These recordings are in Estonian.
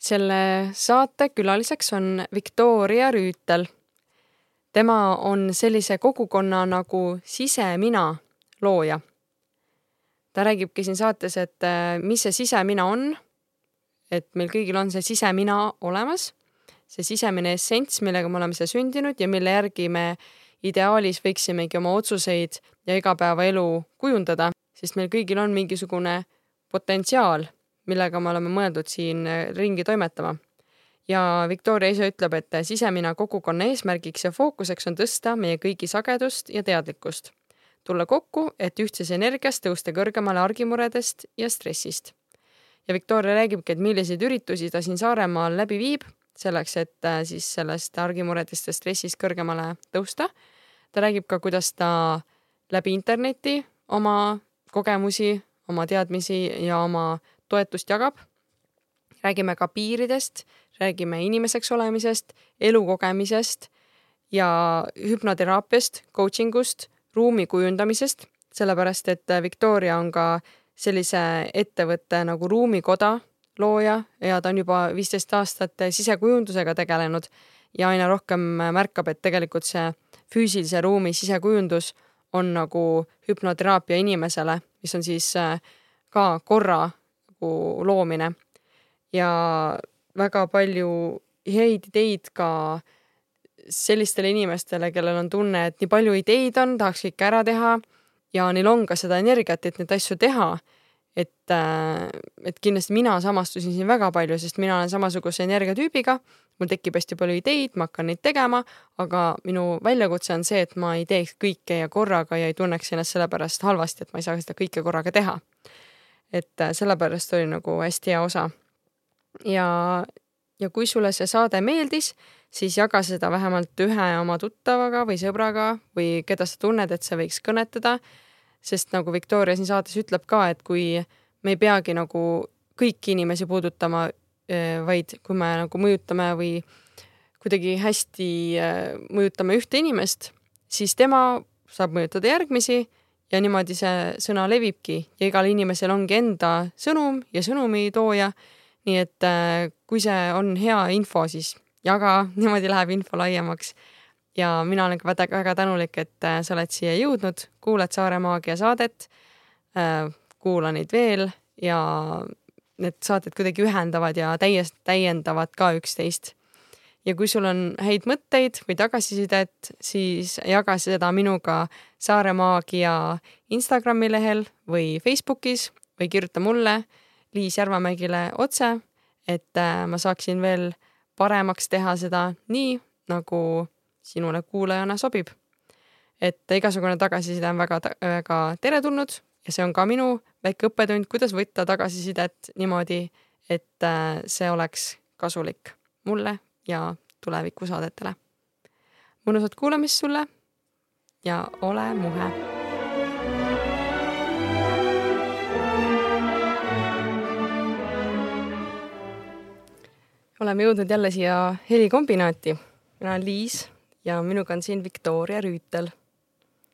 selle saate külaliseks on Viktoria Rüütel. tema on sellise kogukonna nagu Sisemina looja. ta räägibki siin saates, et äh, mis see sisemina on, et meil kõigil on see sisemina olemas, see sisemine essents, millega me oleme siia sündinud ja mille järgi me ideaalis võiksimegi oma otsuseid ja igapäevaelu kujundada, sest meil kõigil on mingisugune potentsiaal millega me oleme mõeldud siin äh, ringi toimetama. ja Victoria ise ütleb, et sisemina kogukonna eesmärgiks ja fookuseks on tõsta meie kõigi sagedust ja teadlikkust. tulla kokku, et ühtses energias tõusta kõrgemale argimuredest ja stressist. ja Victoria räägibki, et milliseid üritusi ta siin Saaremaal läbi viib, selleks, et äh, siis sellest argimuredest ja stressist kõrgemale tõusta. ta räägib ka, kuidas ta läbi interneti oma kogemusi, oma teadmisi ja oma toetust jagab. räägime ka piiridest, räägime inimeseks olemisest, elukogemisest ja hüpnoteraapiast, coaching ust, ruumi kujundamisest, sellepärast et Victoria on ka sellise ettevõtte nagu Ruumikoda looja ja ta on juba viisteist aastat sisekujundusega tegelenud ja aina rohkem märkab, et tegelikult see füüsilise ruumi sisekujundus on nagu hüpnoteraapia inimesele, mis on siis ka korra nagu loomine. Ja väga palju häid ideid ka sellistele inimestele, kellel on tunne, et nii palju ideid on, tahaks kõike ära teha ja neil on ka seda energiat, et neid asju teha. et, äh, et kindlasti mina samastusin siin väga palju, sest mina olen samasuguse energiatüübiga, mul tekib hästi palju ideid, ma hakkan neid tegema, aga minu väljakutse on see, et ma ei teeks kõike ja korraga ja ei tunneks ennast sellepärast halvasti, et ma ei saa seda kõike korraga teha et äh, sellepärast oli nagu hästi hea osa. ja, ja kui sulle see saade meeldis, siis jaga seda vähemalt ühe oma tuttavaga või sõbraga või keda sa tunned, et see võiks kõnetada. sest nagu Victoria siin saates ütleb ka, et kui me ei peagi nagu kõiki inimesi puudutama, äh, vaid kui me nagu mõjutame või kuidagi hästi äh, mõjutame ühte inimest, siis tema saab mõjutada järgmisi ja niimoodi see sõna levibki ja igal inimesel ongi enda sõnum ja sõnumitooja. nii et äh, kui see on hea info, siis jaga, niimoodi läheb info laiemaks. ja mina olen ka väga, tänulik, et äh, sa oled siia jõudnud, kuulad Saare Maagia saadet. Äh, kuula neid veel ja need saated kuidagi ühendavad ja täiesti täiendavad ka üksteist ja kui sul on häid mõtteid või tagasisidet, siis jaga seda minuga Saare Maagia Instagrami lehel või Facebookis või kirjuta mulle, Liis Järvamägile otse, et äh, ma saaksin veel paremaks teha seda nii, nagu sinule kuulajana sobib. et igasugune tagasiside on väga, väga teretulnud ja see on ka minu väike õppetund, kuidas võtta tagasisidet niimoodi, et äh, see oleks kasulik mulle ja tulevikusaadetele. mõnusat kuulamist sulle ja ole muhe. oleme jõudnud jälle siia helikombinaati. mina olen Liis ja minuga on siin Viktoria Rüütel.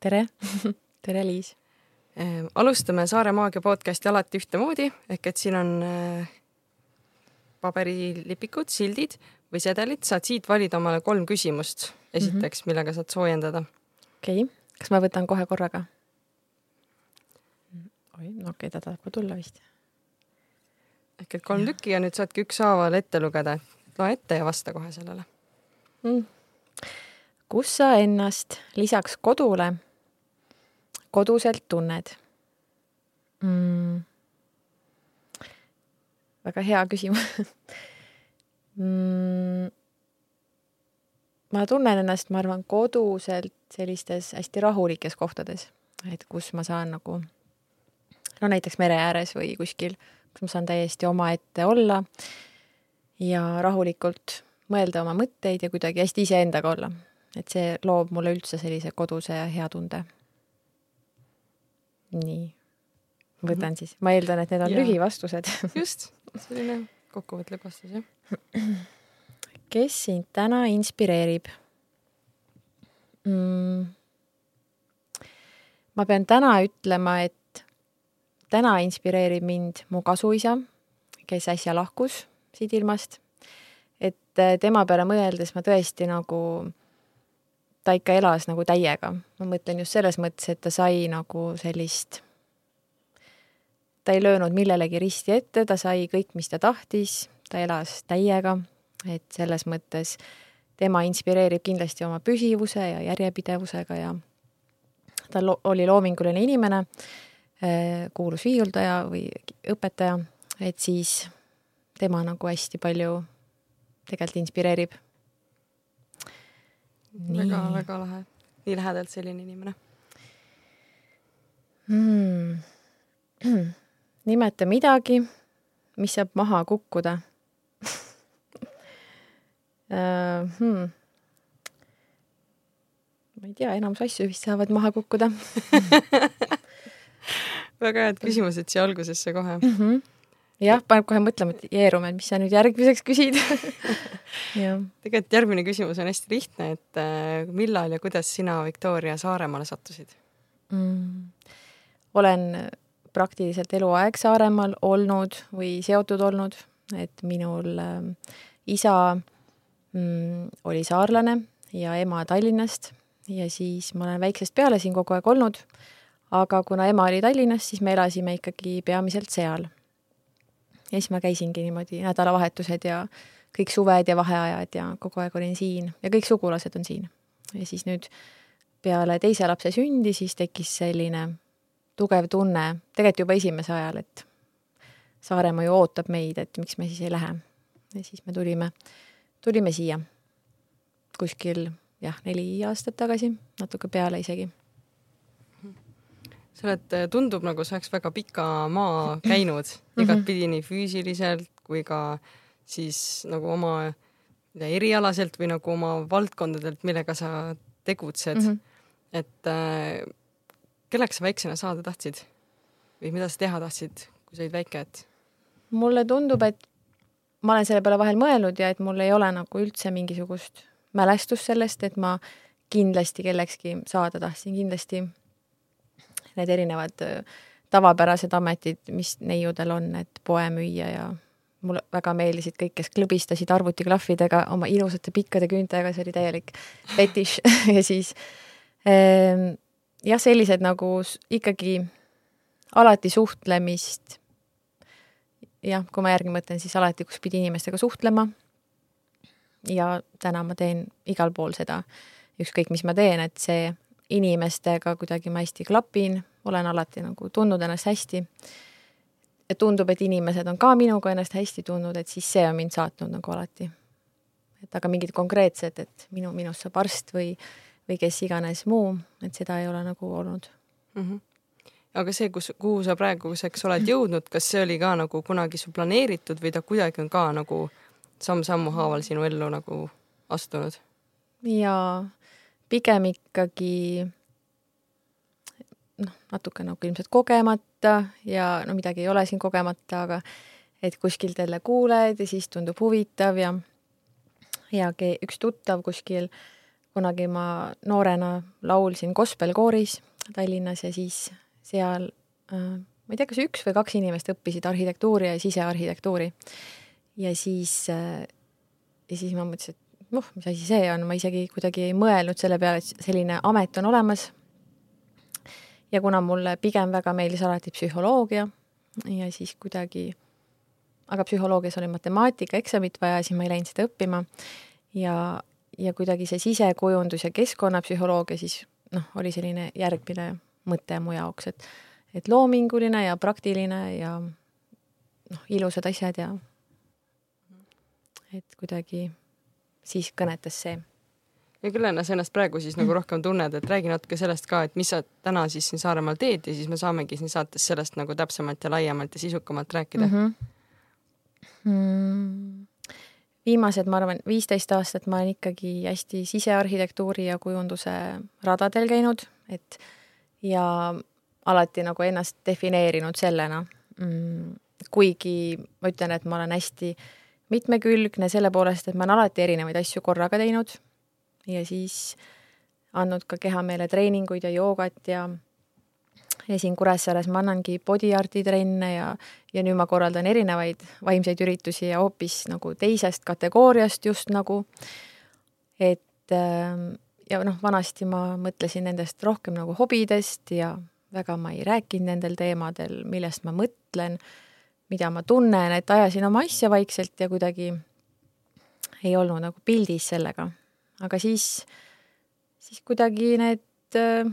tere tere, Liis äh, alustame Saare Maagia podcasti alati ühtemoodi, ehk et siin on äh, paberilipikud, sildid või sedelit, saad siit valida omale kolm küsimust esiteks mm, -hmm. millega saad soojendada. okei okay., kas ma võtan kohe korraga? oi, no okei okay,, ta tahab ka tulla vist. ehk et kolm ja. tükki ja nüüd saadki ükshaaval ette lugeda. loe ette ja vasta kohe sellele mm.. kus sa ennast lisaks kodule koduselt tunned mm.? väga hea küsimus mm,? ma tunnen ennast, ma arvan, koduselt sellistes hästi rahulikes kohtades, et kus ma saan nagu no näiteks mere ääres või kuskil, kus ma saan täiesti omaette olla ja rahulikult mõelda oma mõtteid ja kuidagi hästi iseendaga olla. et see loob mulle üldse sellise koduse ja hea tunde. nii, võtan mm -hmm. siis, ma eeldan, et need on ja. lühivastused just, selline kokkuvõtlik vastus, jah. kes sind täna inspireerib mm.? ma pean täna ütlema, et täna inspireerib mind mu kasuisa, kes äsja lahkus siit ilmast. et äh, tema peale mõeldes ma tõesti nagu, ta ikka elas nagu täiega. ma mõtlen just selles mõttes, et ta sai nagu sellist, ta ei löönud millelegi risti ette, ta sai kõik, mis ta tahtis, ta elas täiega, et selles mõttes tema inspireerib kindlasti oma püsivuse ja järjepidevusega ja ta lo oli loominguline inimene, äh, kuulus viiuldaja või õpetaja, et siis tema nagu hästi palju tegelikult inspireerib. väga-väga lahe, nii lähedalt selline inimene. Hmm.. nimeta midagi, mis saab maha kukkuda uh,. Hmm. ma ei tea, enamus asju vist saavad maha kukkuda väga head küsimused siia algusesse kohe mm. -hmm jah, paneb kohe mõtlema, et jeerume, et mis sa nüüd järgmiseks küsid tegelikult järgmine küsimus on hästi lihtne, et äh, millal ja kuidas sina, Viktoria, Saaremaale sattusid mm.? olen praktiliselt eluaeg Saaremaal olnud või seotud olnud, et minul äh, isa mm, oli saarlane ja ema Tallinnast ja siis ma olen väiksest peale siin kogu aeg olnud, aga kuna ema oli Tallinnas, siis me elasime ikkagi peamiselt seal. Ja siis ma käisingi niimoodi nädalavahetused ja kõik suved ja vaheajad ja kogu aeg olin siin ja kõik sugulased on siin. ja siis nüüd peale teise lapse sündi siis tekkis selline tugev tunne, tegelikult juba esimese ajal, et Saaremaa ju ootab meid, et miks me siis ei lähe. ja siis me tulime, tulime siia kuskil jah, neli aastat tagasi, natuke peale isegi sa oled, äh, tundub nagu sa oleks väga pika maa käinud -hmm. igatpidi nii füüsiliselt kui ka siis nagu oma erialaselt või nagu oma valdkondadelt, millega sa tegutsed mm. -hmm. et äh, kelleks sa väiksena saada tahtsid? Või mida sa teha tahtsid, kui sa olid väike, et? mulle tundub, et ma olen selle peale vahel mõelnud ja et mul ei ole nagu üldse mingisugust mälestust sellest, et ma kindlasti kellekski saada tahtsin, kindlasti need erinevad tavapärased ametid, mis neiudel on, et poemüüja ja mulle väga meeldisid kõik, kes klõbistasid arvutiklahvidega oma ilusate pikkade küüntega, see oli täielik fetiš. Ja siis ähm, jah, sellised nagu ikkagi alati suhtlemist, jah, kui ma järgi mõtlen, siis alati, kus pidi inimestega suhtlema. ja täna ma teen igal pool seda, ükskõik mis ma teen, et see inimestega kuidagi ma hästi klapin, olen alati nagu tundnud ennast hästi. ja tundub, et inimesed on ka minuga ennast hästi tundnud, et siis see on mind saatnud nagu alati. et aga mingid konkreetsed, et minu, minust saab arst või, või kes iganes muu, et seda ei ole nagu olnud mm. -hmm aga see, kus, kuhu sa praeguseks oled jõudnud, kas see oli ka nagu kunagi su planeeritud või ta kuidagi on ka nagu samm-sammu haaval sinu ellu nagu astunud? jaa, pigem ikkagi noh, natuke nagu ilmselt kogemata ja no midagi ei ole siin kogemata, aga et kuskilt jälle kuuled ja siis tundub huvitav ja ja üks tuttav kuskil, kunagi ma noorena laulsin gospelkooris Tallinnas ja siis seal äh, ma ei tea, kas üks või kaks inimest õppisid arhitektuuri ja sisearhitektuuri. ja siis äh,, ja siis ma mõtlesin, et noh, mis asi see on, ma isegi kuidagi ei mõelnud selle peale, et selline amet on olemas. ja kuna mulle pigem väga meeldis alati psühholoogia ja siis kuidagi, aga psühholoogias oli matemaatika eksamit vaja, siis ma ei läinud seda õppima ja, ja kuidagi see sisekujundus ja keskkonnapsühholoogia siis noh, oli selline järgmine mõte mu jaoks, et et loominguline ja praktiline ja noh, ilusad asjad ja et kuidagi siis kõnetas see. ja kellena sa ennast praegu siis nagu rohkem tunned, et räägi natuke sellest ka, et mis sa täna siis siin Saaremaal teed ja siis me saamegi siin saates sellest nagu täpsemalt ja laiemalt ja sisukamalt rääkida mm. -hmm. Mm. Viimased, ma arvan, viisteist aastat ma olen ikkagi hästi sisearhitektuuri ja kujunduse radadel käinud, et ja alati nagu ennast defineerinud sellena mm,. kuigi ma ütlen, et ma olen hästi mitmekülgne selle poolest, et ma olen alati erinevaid asju korraga teinud ja siis andnud ka kehameele treeninguid ja joogat ja ja siin Kuressaares ma annangi body art'i trenne ja, ja nüüd ma korraldan erinevaid vaimseid üritusi ja hoopis nagu teisest kategooriast just nagu. et ähm, ja noh, vanasti ma mõtlesin nendest rohkem nagu hobidest ja väga ma ei rääkinud nendel teemadel, millest ma mõtlen, mida ma tunnen, et ajasin oma asja vaikselt ja kuidagi ei olnud nagu pildis sellega. aga siis, siis kuidagi need äh,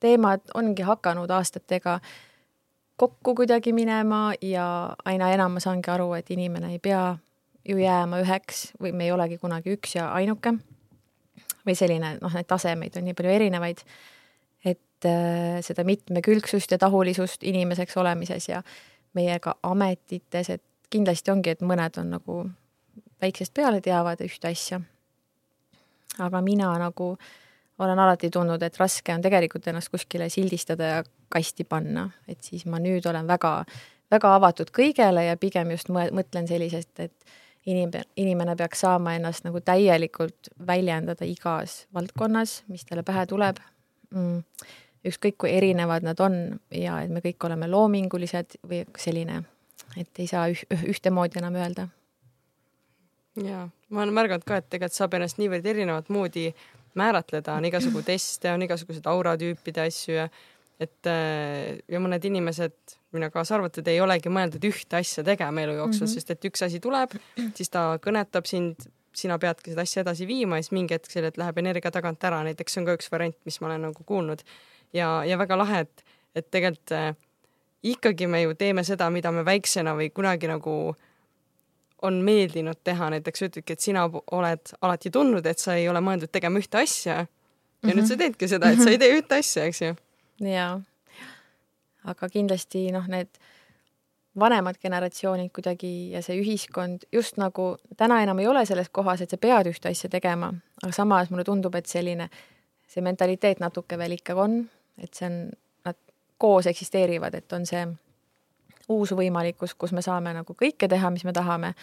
teemad ongi hakanud aastatega kokku kuidagi minema ja aina enam ma saangi aru, et inimene ei pea ju jääma üheks või me ei olegi kunagi üks ja ainuke. või selline, noh, neid tasemeid on nii palju erinevaid, et äh, seda mitmekülgsust ja tahulisust inimeseks olemises ja meiega ametites, et kindlasti ongi, et mõned on nagu väiksest peale teavad ühte asja. aga mina nagu äh, olen alati tundnud, et raske on tegelikult ennast kuskile sildistada ja kasti panna, et siis ma nüüd olen väga, väga avatud kõigele ja pigem just mõtlen sellisest, et inimene, inimene peaks saama ennast nagu täielikult väljendada igas valdkonnas, mis talle pähe tuleb. Mm.. ükskõik kui erinevad nad on ja et me kõik oleme loomingulised või selline, et ei saa üh ühtemoodi enam öelda. ja ma olen märganud ka, et tegelikult saab ennast niivõrd erinevat moodi määratleda, on igasugu teste, on igasuguseid auratüüpide asju ja et äh, ja mõned inimesed, mina kaasa arvatud, ei olegi mõeldud ühte asja tegema elu jooksul mm, -hmm. sest et üks asi tuleb, siis ta kõnetab sind, sina peadki seda asja edasi viima ja siis mingi hetk sellelt läheb energia tagant ära, näiteks see on ka üks variant, mis ma olen nagu kuulnud. ja, ja väga lahe, et, et tegelikult äh, ikkagi me ju teeme seda, mida me väiksena või kunagi nagu äh, on meeldinud teha, näiteks ütledki, et sina oled alati tundnud, et sa ei ole mõeldud tegema ühte asja ja mm -hmm. nüüd sa teedki seda, et sa ei tee ühte asja, eks ju. jaa. aga kindlasti noh, need vanemad generatsioonid kuidagi ja see ühiskond just nagu täna enam ei ole selles kohas, et sa pead ühte asja tegema, aga samas mulle tundub, et selline, see mentaliteet natuke veel ikkagi on, et see on, nad koos eksisteerivad, et on see uus võimalikkus, kus me saame nagu kõike teha, mis me tahame.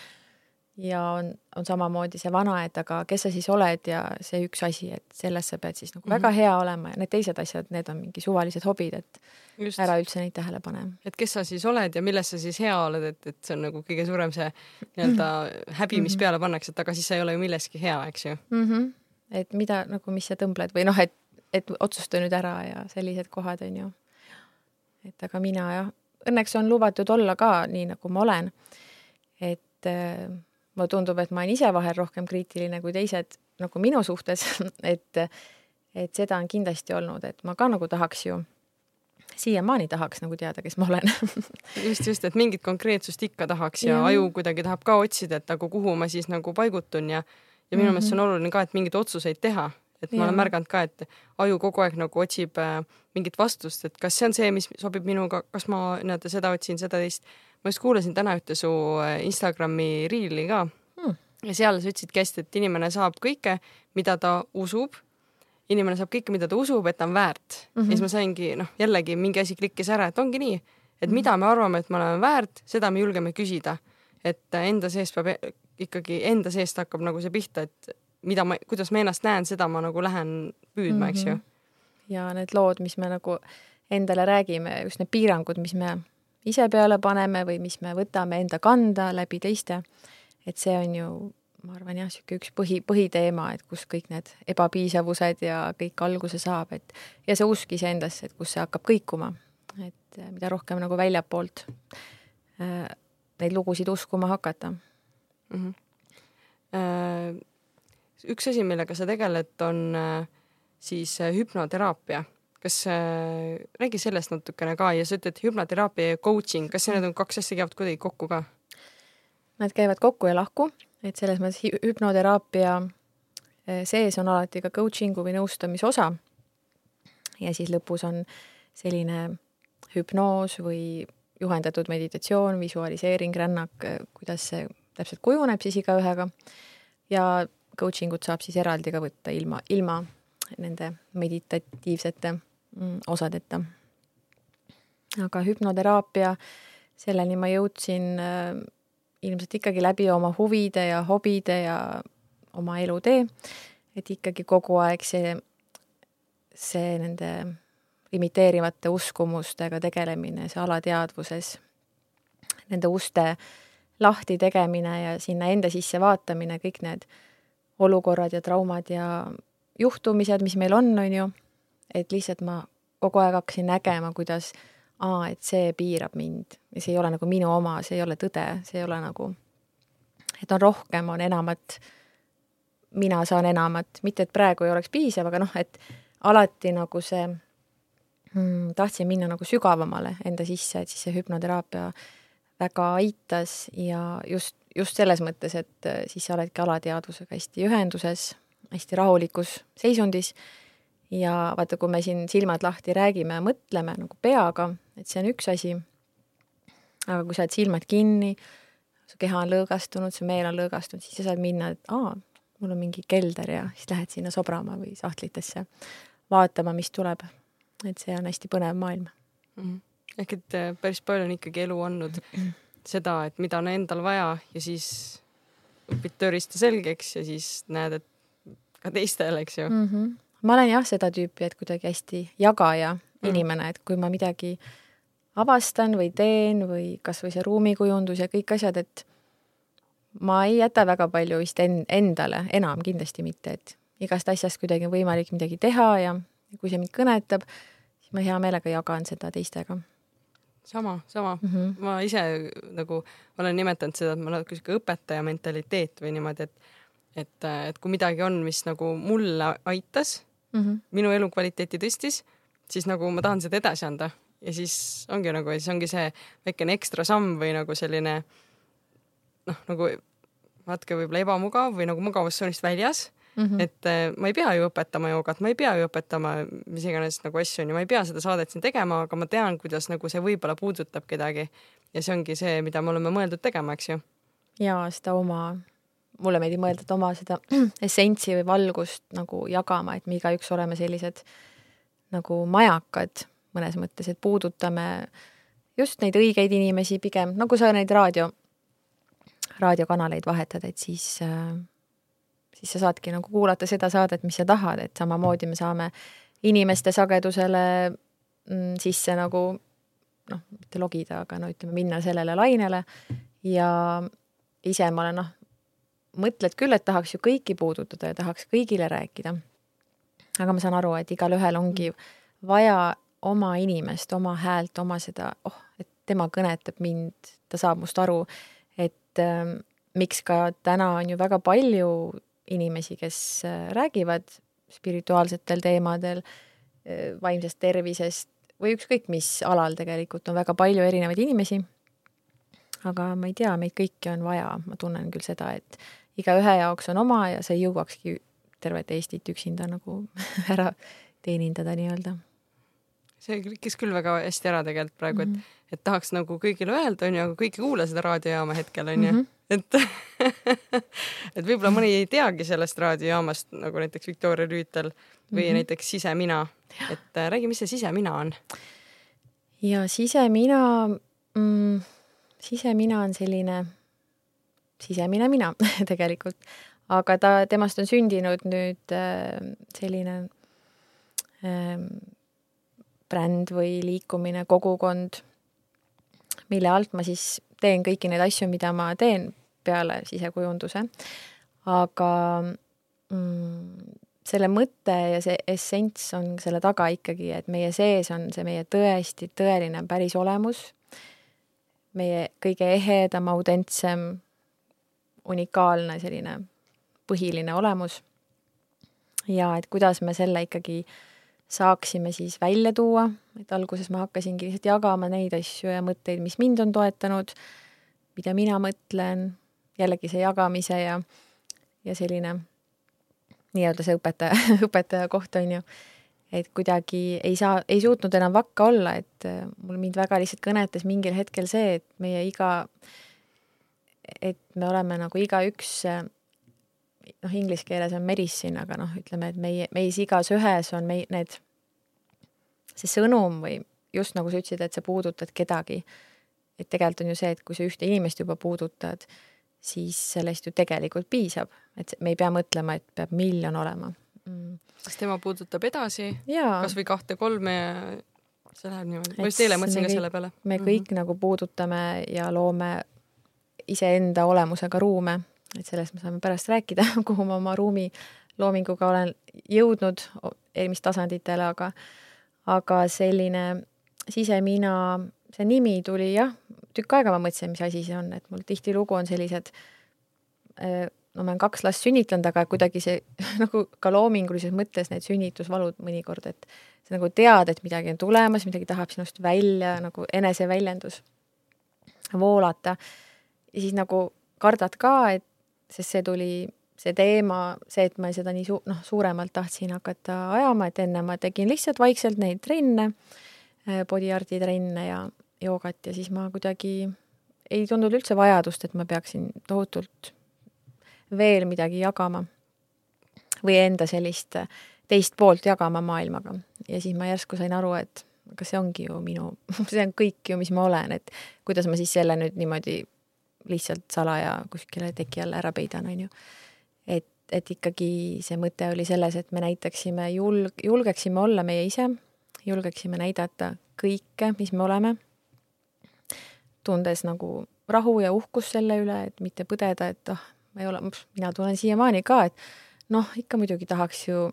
ja on, on samamoodi see vana, et aga kes sa siis oled ja see üks asi, et selles sa pead siis nagu mm -hmm. väga hea olema ja need teised asjad, need on mingi suvalised hobid, et Just. ära üldse neid tähele pane. et kes sa siis oled ja milles sa siis hea oled, et, et see on nagu kõige suurem see nii-öelda häbi, mis mm -hmm. peale pannakse, et aga siis sa ei ole ju milleski hea, eks ju mm. -hmm. et mida nagu, mis sa tõmbled või noh, et, et otsusta nüüd ära ja sellised kohad on ju. et aga mina jah õnneks on lubatud olla ka nii, nagu ma olen. et äh, mulle tundub, et ma olen ise vahel rohkem kriitiline kui teised nagu minu suhtes et, et seda on kindlasti olnud, et ma ka nagu tahaks ju siiamaani tahaks nagu teada, kes ma olen just, just, et mingit konkreetsust ikka tahaks ja, ja aju kuidagi tahab ka otsida, et nagu kuhu ma siis nagu paigutun ja ja minu meelest mm -hmm. see on oluline ka, et mingeid otsuseid teha et ma ja. olen märganud ka, et aju kogu aeg nagu otsib äh, mingit vastust, et kas see on see, mis sobib minuga, kas ma nii-öelda seda otsin, seda teist. ma just kuulasin täna ühte su äh, Instagrami riili ka hmm. ja seal sa ütlesidki hästi, et inimene saab kõike, mida ta usub. inimene saab kõike, mida ta usub, et ta on väärt mm. -hmm. ja siis ma saingi, noh, jällegi mingi asi klikkis ära, et ongi nii, et -hmm. mida me arvame, et me oleme väärt, seda me julgeme küsida. et enda seest peab e-, ikkagi, enda seest hakkab nagu see pihta, et mida ma, kuidas ma ennast näen, seda ma nagu lähen püüdma mm, -hmm. eks ju. Mhm. ja need lood, mis me nagu endale räägime, just need piirangud, mis me ise peale paneme või mis me võtame enda kanda läbi teiste, et see on ju, ma arvan jah, niisugune üks põhi, põhiteema, et kus kõik need ebapiisavused ja kõik alguse saab, et ja see usk iseendasse, et kus see hakkab kõikuma, et mida rohkem nagu väljapoolt äh, neid lugusid uskuma hakata mm. -hmm. Äh üks asi, millega sa tegeled, on äh, siis äh, hüpnoteraapia. kas äh,, räägi sellest natukene ka ja sa ütled hüpnoteraapia ja coaching, kas need on kaks asja käivad kuidagi kokku ka? Nad käivad kokku ja lahku, et selles mõttes hüpnoteraapia äh, sees on alati ka coaching'u või nõustamise osa. ja siis lõpus on selline hüpnoos või juhendatud meditatsioon, visualiseering, rännak, kuidas see täpselt kujuneb siis igaühega ja coaching ut saab siis eraldi ka võtta ilma, ilma nende meditatiivsete mm, osadeta. aga hüpnoteraapia, selleni ma jõudsin äh, ilmselt ikkagi läbi oma huvide ja hobide ja oma elutee, et ikkagi kogu aeg see, see nende imiteerivate uskumustega tegelemine, see alateadvuses, nende uste lahti tegemine ja sinna enda sisse vaatamine, kõik need olukorrad ja traumad ja juhtumised, mis meil on, on ju, et lihtsalt ma kogu aeg hakkasin nägema, kuidas aa, et see piirab mind. Ja see ei ole nagu minu oma, see ei ole tõde, see ei ole nagu, et on rohkem, on enamat, mina saan enamat, mitte et praegu ei oleks piisav, aga noh, et alati nagu see hmm,, tahtsin minna nagu sügavamale enda sisse, et siis see hüpnoteraapia väga aitas ja just, just selles mõttes, et siis sa oledki alateadvusega hästi ühenduses, hästi rahulikus seisundis ja vaata, kui me siin silmad lahti räägime ja mõtleme nagu peaga, et see on üks asi, aga kui sa oled silmad kinni, su keha on lõõgastunud, su meel on lõõgastunud, siis sa saad minna, et aa, mul on mingi kelder ja siis lähed sinna sobrama või sahtlitesse vaatama, mis tuleb. et see on hästi põnev maailm mm. -hmm. ehk et äh, päris palju on ikkagi elu andnud seda, et mida on endal vaja ja siis õpid tööriista selgeks ja siis näed, et ka teistel, eks ju mm. -hmm. ma olen jah seda tüüpi, et kuidagi hästi jagaja mm. inimene, et kui ma midagi avastan või teen või kasvõi see ruumikujundus ja kõik asjad, et ma ei jäta väga palju vist en-, endale, enam kindlasti mitte, et igast asjast kuidagi on võimalik midagi teha ja kui see mind kõnetab, siis ma hea meelega jagan seda teistega sama, sama mm. -hmm. ma ise nagu olen nimetanud seda, et ma olen sihuke õpetaja mentaliteet või niimoodi, et et, et kui midagi on, mis nagu mulle aitas mm, -hmm. minu elukvaliteeti tõstis, siis nagu ma tahan seda edasi anda ja siis ongi nagu, siis ongi see väikene ekstra samm või nagu selline noh, nagu natuke võib-olla ebamugav või nagu mugavustsoonist väljas Mm -hmm. et äh, ma ei pea ju õpetama joogat, ma ei pea ju õpetama mis iganes nagu asju onju, ma ei pea seda saadet siin tegema, aga ma tean, kuidas nagu see võib-olla puudutab kedagi. ja see ongi see, mida me oleme mõeldud tegema, eks ju. ja seda oma, mulle meeldib mõelda, et oma seda essentsi või valgust nagu jagama, et me igaüks oleme sellised nagu majakad mõnes mõttes, et puudutame just neid õigeid inimesi pigem, nagu sa neid raadio, raadiokanaleid vahetad, et siis äh, siis sa saadki nagu kuulata seda saadet, mis sa tahad, et samamoodi me saame inimeste sagedusele mm, sisse nagu noh, mitte logida, aga no ütleme, minna sellele lainele ja ise ma olen noh, mõtled küll, et tahaks ju kõiki puudutada ja tahaks kõigile rääkida. aga ma saan aru, et igalühel ongi vaja oma inimest, oma häält, oma seda, oh, et tema kõnetab mind, ta saab must aru, et äh, miks ka täna on ju väga palju inimesi, kes äh, räägivad spirituaalsetel teemadel, äh, vaimsest tervisest või ükskõik mis alal tegelikult on väga palju erinevaid inimesi. aga ma ei tea, meid kõiki on vaja, ma tunnen küll seda, et igaühe jaoks on oma ja sa ei jõuakski tervet Eestit üksinda nagu ära teenindada nii-öelda. see klikkis küll väga hästi ära tegelikult praegu, et mm, -hmm. et tahaks nagu kõigile öelda, onju, aga kõik ei kuula seda raadiojaama hetkel, onju mm. -hmm et et võib-olla mõni ei teagi sellest raadiojaamast nagu näiteks Victoria Rüütel või mm -hmm. näiteks Sisemina, et äh, räägi, mis see sisemina on? ja sisemina mm,, sisemina on selline sisemine mina tegelikult, aga ta, temast on sündinud nüüd äh, selline äh, bränd või liikumine, kogukond, mille alt ma siis teen kõiki neid asju, mida ma teen peale sisekujunduse. aga mm, selle mõte ja see essents on selle taga ikkagi, et meie sees on see meie tõesti tõeline päris olemus, meie kõige ehedam, autentsem, unikaalne selline põhiline olemus. ja et kuidas me selle ikkagi saaksime siis välja tuua, et alguses ma hakkasingi lihtsalt jagama neid asju ja mõtteid, mis mind on toetanud, mida mina mõtlen, jällegi see jagamise ja, ja selline nii-öelda see õpetaja, õpetaja koht on ju, et kuidagi ei saa, ei suutnud enam vakka olla, et äh, mul mind väga lihtsalt kõnetas mingil hetkel see, et meie iga et me oleme nagu igaüks, noh, inglise keeles on medicine, aga noh, ütleme, et meie, meis igas ühes on mei-, need, see sõnum või just nagu sa ütlesid, et sa puudutad kedagi. et tegelikult on ju see, et kui sa ühte inimest juba puudutad, siis sellest ju tegelikult piisab, et me ei pea mõtlema, et peab miljon olema mm.. sest tema puudutab edasi kasvõi kahte-kolme ja see läheb niimoodi. ma just eile mõtlesin ka selle peale. me kõik mm -hmm. nagu puudutame ja loome iseenda olemusega ruume, et sellest me saame pärast rääkida, kuhu ma oma ruumi loominguga olen jõudnud eelmistasanditele, aga aga selline sisemina, see nimi tuli jah, tükk aega ma mõtlesin, mis asi see on, et mul tihtilugu on sellised äh, no ma olen kaks last sünnitanud, aga kuidagi see nagu ka loomingulises mõttes need sünnitusvalud mõnikord, et sa nagu tead, et midagi on tulemas, midagi tahab sinust välja nagu eneseväljendus voolata. ja siis nagu kardad ka, et sest see tuli, see teema, see, et ma seda nii su-, noh, suuremalt tahtsin hakata ajama, et enne ma tegin lihtsalt vaikselt neid trenne, äh, body art'i trenne ja joogat ja siis ma kuidagi ei tundnud üldse vajadust, et ma peaksin tohutult veel midagi jagama või enda sellist teist poolt jagama maailmaga. ja siis ma järsku sain aru, et aga see ongi ju minu, see on kõik ju, mis ma olen, et kuidas ma siis selle nüüd niimoodi lihtsalt salaja kuskile teki alla ära peidan, on ju. et, et ikkagi see mõte oli selles, et me näitaksime julg-, julgeksime olla meie ise, julgeksime näidata kõike, mis me oleme, tundes nagu rahu ja uhkust selle üle, et mitte põdeda, et ah oh,, ma ei ole, mina tunnen siiamaani ka, et noh, ikka muidugi tahaks ju,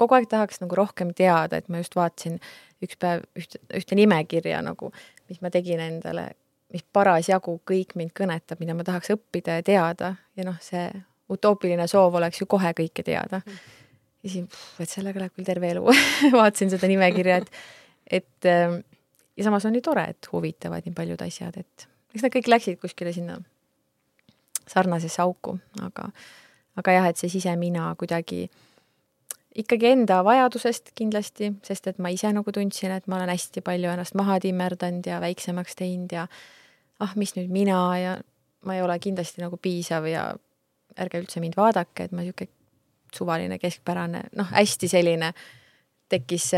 kogu aeg tahaks nagu rohkem teada, et ma just vaatasin üks päev ühte, ühte nimekirja nagu, mis ma tegin endale, mis parasjagu kõik mind kõnetab, mida ma tahaks õppida ja teada ja noh, see utoopiline soov oleks ju kohe kõike teada. ja siis, et sellega läheb küll terve elu vaatasin seda nimekirja, et, et ja samas on ju tore, et huvitavad nii paljud asjad, et eks nad kõik läksid kuskile sinna sarnasesse auku, aga, aga jah, et see sisemina kuidagi ikkagi enda vajadusest kindlasti, sest et ma ise nagu tundsin, et ma olen hästi palju ennast maha timmerdanud ja väiksemaks teinud ja ah, mis nüüd mina ja ma ei ole kindlasti nagu piisav ja ärge üldse mind vaadake, et ma niisugune suvaline, keskpärane, noh, hästi selline tekkis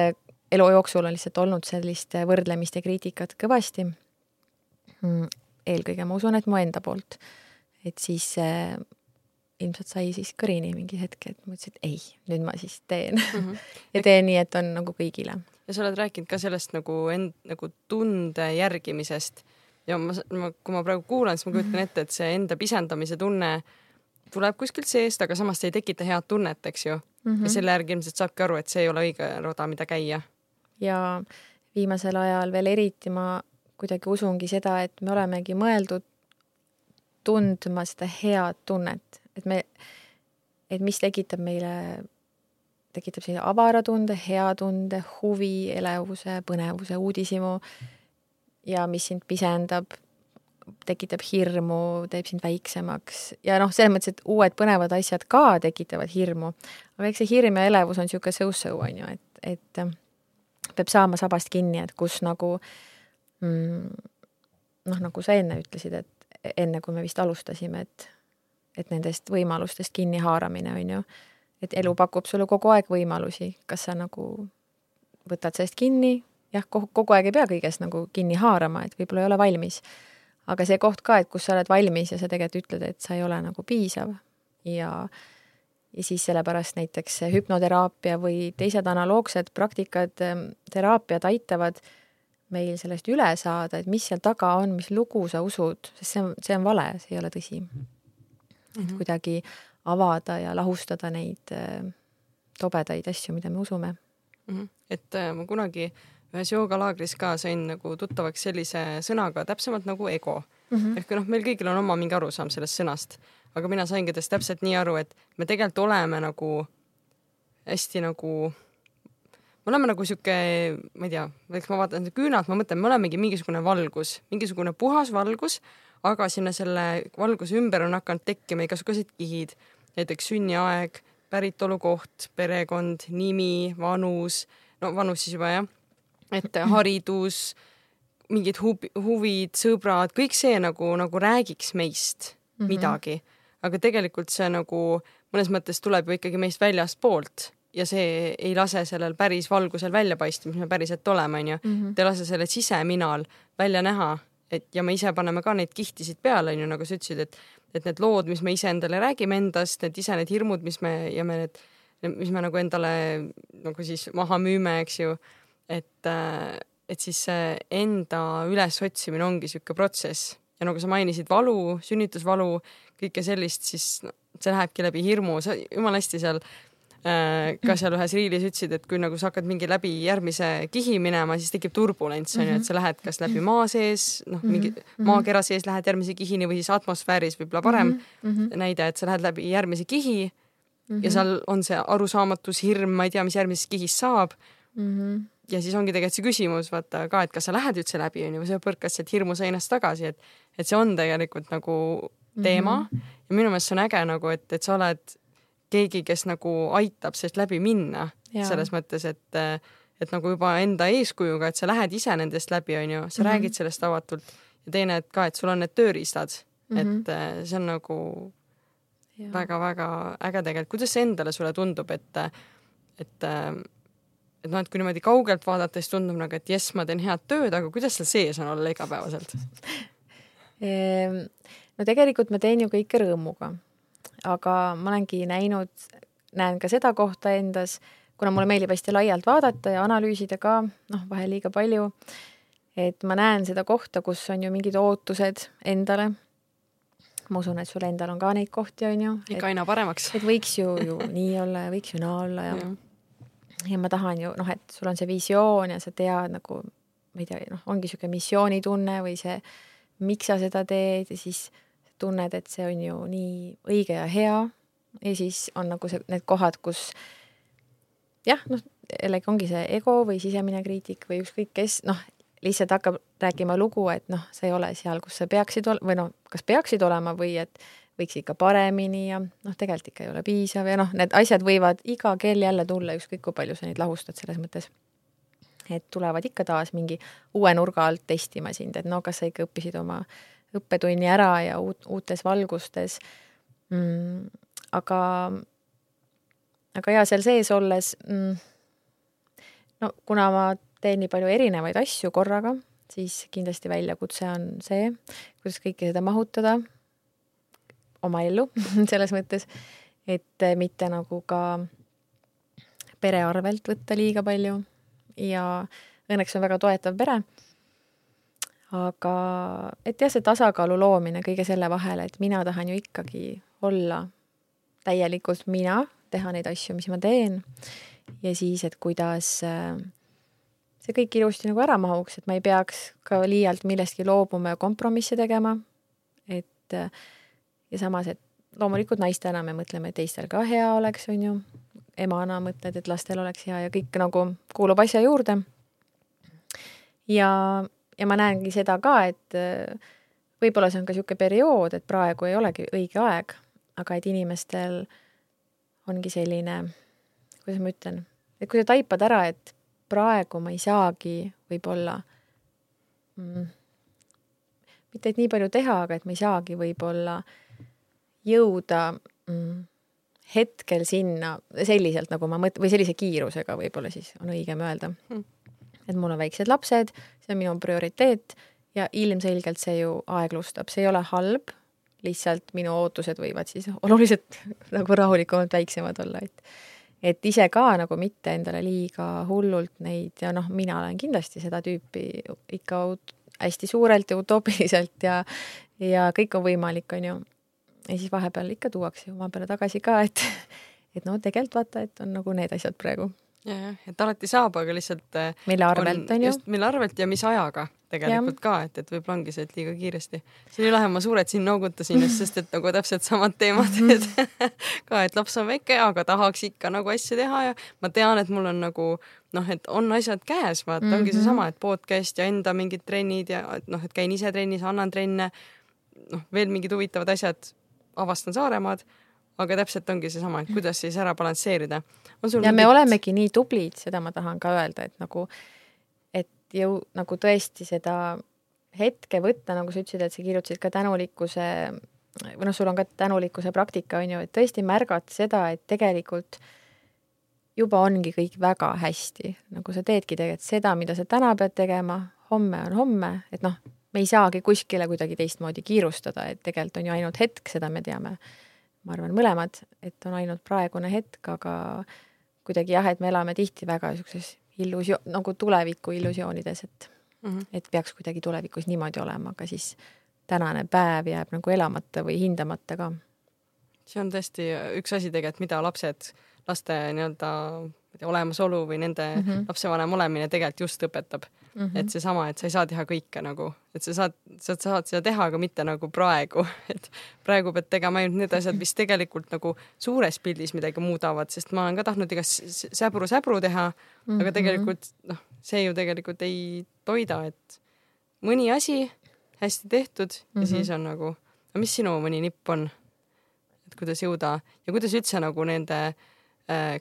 elu jooksul on lihtsalt olnud sellist võrdlemist ja kriitikat kõvasti. Mm, eelkõige ma usun, et mu enda poolt et siis äh, ilmselt sai siis kõrini mingi hetk, et mõtlesin, et ei, nüüd ma siis teen mm. -hmm. ja teen nii, et on nagu kõigile. ja sa oled rääkinud ka sellest nagu end, nagu tunde järgimisest ja ma, ma, kui ma praegu kuulan, siis ma kujutan ette, et see enda pisendamise tunne tuleb kuskilt seest, aga samas see ei tekita head tunnet, eks ju mm. -hmm. ja selle järgi ilmselt saabki aru, et see ei ole õige rada, mida käia. ja viimasel ajal veel eriti ma kuidagi usungi seda, et me olemegi mõeldud tundma seda head tunnet, et me, et mis tekitab meile, tekitab sellise avara tunde, hea tunde, huvi, elevuse, põnevuse, uudishimu ja mis sind pisendab, tekitab hirmu, teeb sind väiksemaks. Ja noh, selles mõttes, et uued põnevad asjad ka tekitavad hirmu. aga eks see hirm ja elevus on niisugune so-so, on ju, et, et peab saama sabast kinni, et kus nagu mm, noh, nagu sa enne ütlesid, et enne kui me vist alustasime, et, et nendest võimalustest kinnihaaramine, on ju, et elu pakub sulle kogu aeg võimalusi, kas sa nagu võtad sellest kinni, jah, kogu aeg ei pea kõigest nagu kinni haarama, et võib-olla ei ole valmis. aga see koht ka, et kus sa oled valmis ja sa tegelikult ütled, et sa ei ole nagu piisav ja ja siis sellepärast näiteks hüpnoteraapia või teised analoogsed praktikad, teraapiad aitavad äh, meil sellest üle saada, et mis seal taga on, mis lugu sa usud, sest see on, see on vale, see ei ole tõsi et kuidagi avada ja lahustada neid äh, tobedaid asju, mida me usume. -hmm. et äh, ma kunagi ühes joogalaagris ka sain nagu tuttavaks sellise sõnaga täpsemalt nagu ego mm. -hmm. ehk noh, meil kõigil on oma mingi arusaam sellest sõnast, aga mina saingi tast täpselt nii aru, et me tegelikult oleme nagu hästi nagu me oleme nagu sihuke, ma ei tea, eks ma vaatan küünalt, ma mõtlen, me olemegi mingisugune valgus, mingisugune puhas valgus, aga sinna selle valguse ümber on hakanud tekkima igasugused kihid, näiteks sünniaeg, päritolukoht, perekond, nimi, vanus, no vanus siis juba jah, et haridus, mingid huvi, huvid, sõbrad, kõik see nagu, nagu räägiks meist -hmm. midagi. aga tegelikult see nagu mõnes mõttes tuleb ju ikkagi meist väljastpoolt ja see ei lase sellel päris valgusel välja paista, mis me päriselt oleme, onju. Mhm. ta ei lase sellel siseminal välja näha, et ja me ise paneme ka neid kihtisid peale, onju, nagu sa ütlesid, et et need lood, mis me ise endale räägime endast, need ise need hirmud, mis me ja me need, mis me nagu endale nagu siis maha müüme, eks ju, et äh, et siis see enda ülesotsimine ongi sihuke protsess ja nagu sa mainisid, valu, sünnitusvalu, kõike sellist, siis see lähebki läbi hirmu, sa jumala hästi seal äh, ka seal ühes riilis ütlesid, et kui nagu sa hakkad mingi läbi järgmise kihi minema, siis tekib turbulents onju, et sa lähed kas läbi maa sees, noh, mingi maakera sees lähed järgmise kihini või siis atmosfääris võib-olla parem mm -hmm. näide, et sa lähed läbi järgmise kihi Mhm. ja seal on see arusaamatus, hirm, ma ei tea, mis järgmises kihis saab mm. -hmm. Ja siis ongi tegelikult see küsimus vaata ka, et kas sa lähed üldse läbi onju või sa põrkad sealt hirmuseinast tagasi, et et see on tegelikult nagu teema mm -hmm. ja minu meelest see on äge nagu, et, et sa oled keegi, kes nagu aitab sellest läbi minna Jaa. selles mõttes, et et nagu juba enda eeskujuga, et sa lähed ise nendest läbi, onju, sa mm -hmm. räägid sellest avatult ja teine, et ka, et sul on need tööriistad mm, -hmm. et äh, see on nagu väga-väga äge tegelikult. kuidas see endale sulle tundub, et, et, et noh, et kui niimoodi kaugelt vaadata, siis tundub nagu, et jess, ma teen head tööd, aga kuidas seal sees on olla igapäevaselt? Ehm, no tegelikult ma teen ju kõike rõõmuga, aga ma olengi näinud, näen ka seda kohta endas, kuna mulle meeldib hästi laialt vaadata ja analüüsida ka, noh, vahel liiga palju, et ma näen seda kohta, kus on ju mingid ootused endale ma usun, et sul endal on ka neid kohti, on ju. ikka aina paremaks. et võiks ju, ju nii olla ja võiks ju naa olla ja ja, ja ma tahan ju noh, et sul on see visioon ja sa tead nagu, ma ei tea, noh, ongi niisugune missioonitunne või see, miks sa seda teed ja siis tunned, et see on ju nii õige ja hea. Ja siis on nagu see, need kohad, kus jah, noh, jällegi ongi see ego või sisemine kriitik või ükskõik kes, noh, lihtsalt hakkab rääkima lugu, et noh, sa ei ole seal, kus sa peaksid ol-, või noh, kas peaksid olema või et võiks ikka paremini ja noh, tegelikult ikka ei ole piisav ja noh, need asjad võivad iga kell jälle tulla, ükskõik kui palju sa neid lahustad selles mõttes. et tulevad ikka taas mingi uue nurga alt testima sind, et no kas sa ikka õppisid oma õppetunni ära ja uut, uutes valgustes mm,. aga, aga ja seal sees olles mm, no kuna ma teen nii palju erinevaid asju korraga, siis kindlasti väljakutse on see, kuidas kõike seda mahutada oma ellu selles mõttes, et mitte nagu ka pere arvelt võtta liiga palju ja õnneks on väga toetav pere. aga et jah, see tasakaalu loomine kõige selle vahel, et mina tahan ju ikkagi olla täielikult mina, teha neid asju, mis ma teen ja siis, et kuidas äh, see kõik ilusti nagu ära mahuks, et ma ei peaks ka liialt millestki loobuma ja kompromisse tegema. et ja samas, et loomulikult naistena me mõtleme, et teistel ka hea oleks, on ju. emana mõtled, et lastel oleks hea ja kõik nagu kuulub asja juurde. ja, ja ma näengi seda ka, et võib-olla see on ka niisugune periood, et praegu ei olegi õige aeg, aga et inimestel ongi selline, kuidas ma ütlen, et kui sa taipad ära, et praegu ma ei saagi võib-olla mm, mitte et nii palju teha, aga et ma ei saagi võib-olla jõuda mm, hetkel sinna selliselt, nagu ma mõt-, või sellise kiirusega võib-olla siis on õigem öelda. Mm.. et mul on väiksed lapsed, see on minu prioriteet ja ilmselgelt see ju aeglustab, see ei ole halb, lihtsalt minu ootused võivad siis oluliselt nagu rahulikumalt väiksemad olla, et et ise ka nagu mitte endale liiga hullult neid ja noh, mina olen kindlasti seda tüüpi ikka hästi suurelt ja utoopiliselt ja, ja kõik on võimalik, on ju. Ja siis vahepeal ikka tuuakse oma peale tagasi ka, et, et no tegelikult vaata, et on nagu need asjad praegu. jah, et alati saab, aga lihtsalt. Äh, mille arvelt on, on ju. mille arvelt ja mis ajaga tegelikult ja. ka, et, et võib-olla ongi see, et liiga kiiresti. see oli lahe, ma suurelt siin noogutasin just, sest et nagu täpselt samad teemad, et ka, et laps on väike, aga tahaks ikka nagu asju teha ja ma tean, et mul on nagu noh, et on asjad käes, vaata mm, -hmm. ongi seesama, et podcast ja enda mingid trennid ja noh, et käin ise trennis, annan trenne. noh, veel mingid huvitavad asjad, avastan Saaremaad aga täpselt ongi seesama, et kuidas siis ära balansseerida. ja mingit... me olemegi nii tublid, seda ma tahan ka öelda, et nagu jõu-, nagu tõesti seda hetke võtta, nagu sa ütlesid, et sa kirjutasid ka tänulikkuse või noh, sul on ka tänulikkuse praktika, on ju, et tõesti märgata seda, et tegelikult juba ongi kõik väga hästi, nagu sa teedki tegelikult seda, mida sa täna pead tegema, homme on homme, et noh, me ei saagi kuskile kuidagi teistmoodi kiirustada, et tegelikult on ju ainult hetk, seda me teame. ma arvan, mõlemad, et on ainult praegune hetk, aga kuidagi jah, et me elame tihti väga niisuguses illusio-, nagu tuleviku illusioonides, et mm, -hmm. et peaks kuidagi tulevikus niimoodi olema, aga siis tänane päev jääb nagu elamata või hindamata ka. see on tõesti üks asi tegelikult, mida lapsed, laste nii-öelda olemasolu või nende mm -hmm. lapsevanem olemine tegelikult just õpetab mm. -hmm. et seesama, et sa ei saa teha kõike nagu, et sa saad, sa saad seda teha, aga mitte nagu praegu, et praegu pead tegema ainult need asjad, mis tegelikult nagu suures pildis midagi muudavad, sest ma olen ka tahtnud igast säbru-säbru teha mm, -hmm. aga mhm. tegelikult noh, see ju tegelikult ei toida, et mõni asi hästi tehtud ja mm -hmm. siis on nagu, no mis sinu mõni nipp on? et kuidas jõuda ja kuidas üldse nagu nende äh,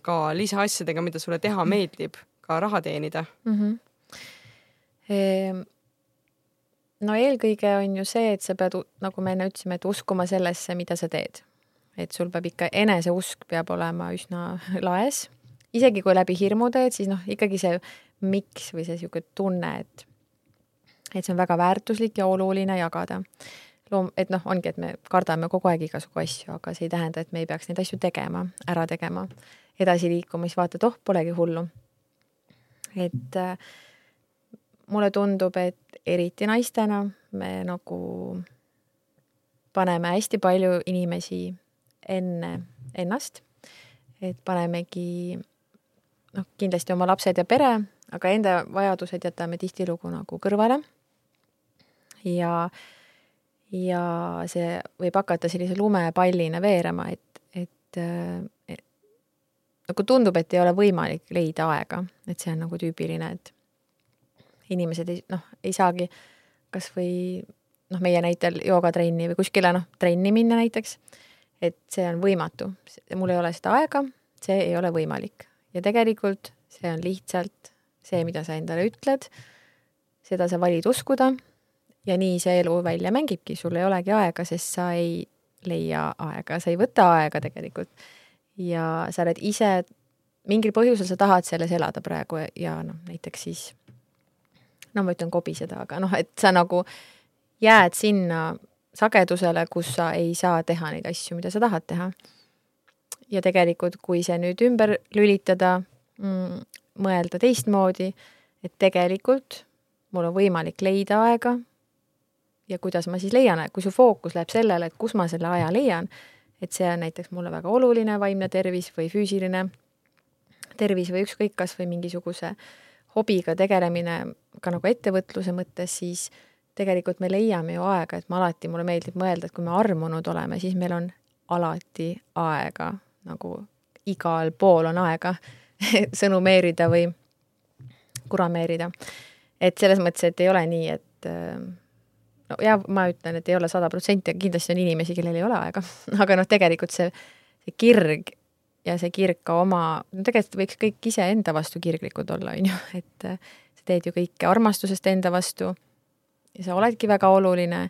ka lisaasjadega, mida sulle teha meeldib, ka raha teenida mm? -hmm. No eelkõige on ju see, et sa pead, nagu me enne ütlesime, et uskuma sellesse, mida sa teed. et sul peab ikka, eneseusk peab olema üsna laes. isegi kui läbi hirmu teed, siis noh, ikkagi see miks või see niisugune tunne, et et see on väga väärtuslik ja oluline jagada. Loom-, et noh, ongi, et me kardame kogu aeg igasugu asju, aga see ei tähenda, et me ei peaks neid asju tegema, ära tegema, edasi liikuma, siis vaatad, oh, polegi hullu. et äh, mulle tundub, et eriti naistena me nagu paneme hästi palju inimesi enne ennast, et panemegi noh, kindlasti oma lapsed ja pere, aga enda vajadused jätame tihtilugu nagu kõrvale. Ja, ja see võib hakata sellise lumepallina veerema, et, et, et nagu tundub, et ei ole võimalik leida aega, et see on nagu tüüpiline, et inimesed ei, noh, ei saagi kas või noh, meie näitel joogatrenni või kuskile noh, trenni minna näiteks, et see on võimatu, mul ei ole seda aega, see ei ole võimalik. Ja tegelikult see on lihtsalt see, mida sa endale ütled, seda sa valid uskuda ja nii see elu välja mängibki, sul ei olegi aega, sest sa ei leia aega, sa ei võta aega tegelikult. ja sa oled ise, mingil põhjusel sa tahad selles elada praegu ja noh, näiteks siis no ma ütlen kobiseda, aga noh, et sa nagu jääd sinna sagedusele, kus sa ei saa teha neid asju, mida sa tahad teha. ja tegelikult, kui see nüüd ümber lülitada mm,, mõelda teistmoodi, et tegelikult mul on võimalik leida aega ja kuidas ma siis leian, kui su fookus läheb sellele, et kus ma selle aja leian, et see on näiteks mulle väga oluline, vaimne tervis või füüsiline tervis või ükskõik kas või mingisuguse hobiga tegelemine ka nagu ettevõtluse mõttes, siis tegelikult me leiame ju aega, et ma alati, mulle meeldib mõelda, et kui me armunud oleme, siis meil on alati aega, nagu igal pool on aega sõnumeerida või kurameerida. et selles mõttes, et ei ole nii, et no ja ma ütlen, et ei ole sada protsenti, aga kindlasti on inimesi, kellel ei ole aega. Aga noh, tegelikult see, see kirg ja see kirg ka oma, no tegelikult võiks kõik iseenda vastu kirglikud olla, on ju, et äh, sa teed ju kõike armastusest enda vastu ja sa oledki väga oluline.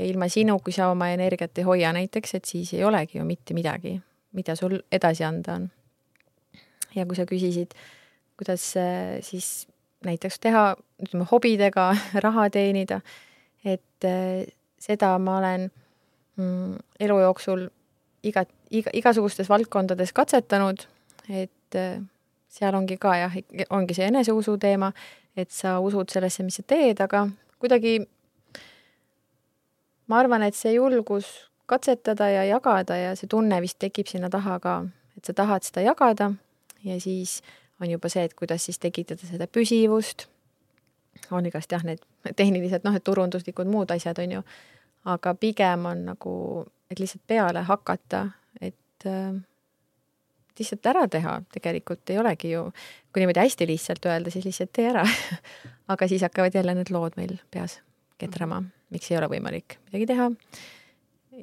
Ja ilma sinu, kui sa oma energiat ei hoia näiteks, et siis ei olegi ju mitte midagi, mida sul edasi anda on. ja kui sa küsisid, kuidas äh, siis näiteks teha, ütleme, hobidega raha teenida et äh, seda ma olen mm, elu jooksul iga, iga, igasugustes valdkondades katsetanud, et äh, seal ongi ka jah, ongi see eneseusu teema, et sa usud sellesse, mis sa teed, aga kuidagi ma arvan, et see julgus katsetada ja jagada ja see tunne vist tekib sinna taha ka, et sa tahad seda jagada ja siis on juba see, et kuidas siis tekitada seda püsivust. On igast jah, need tehnilised noh, et turunduslikud muud asjad on ju, aga pigem on nagu, et lihtsalt peale hakata, et äh, lihtsalt ära teha, tegelikult ei olegi ju, kui niimoodi hästi lihtsalt öelda, siis lihtsalt tee ära aga siis hakkavad jälle need lood meil peas ketrama, miks ei ole võimalik midagi teha.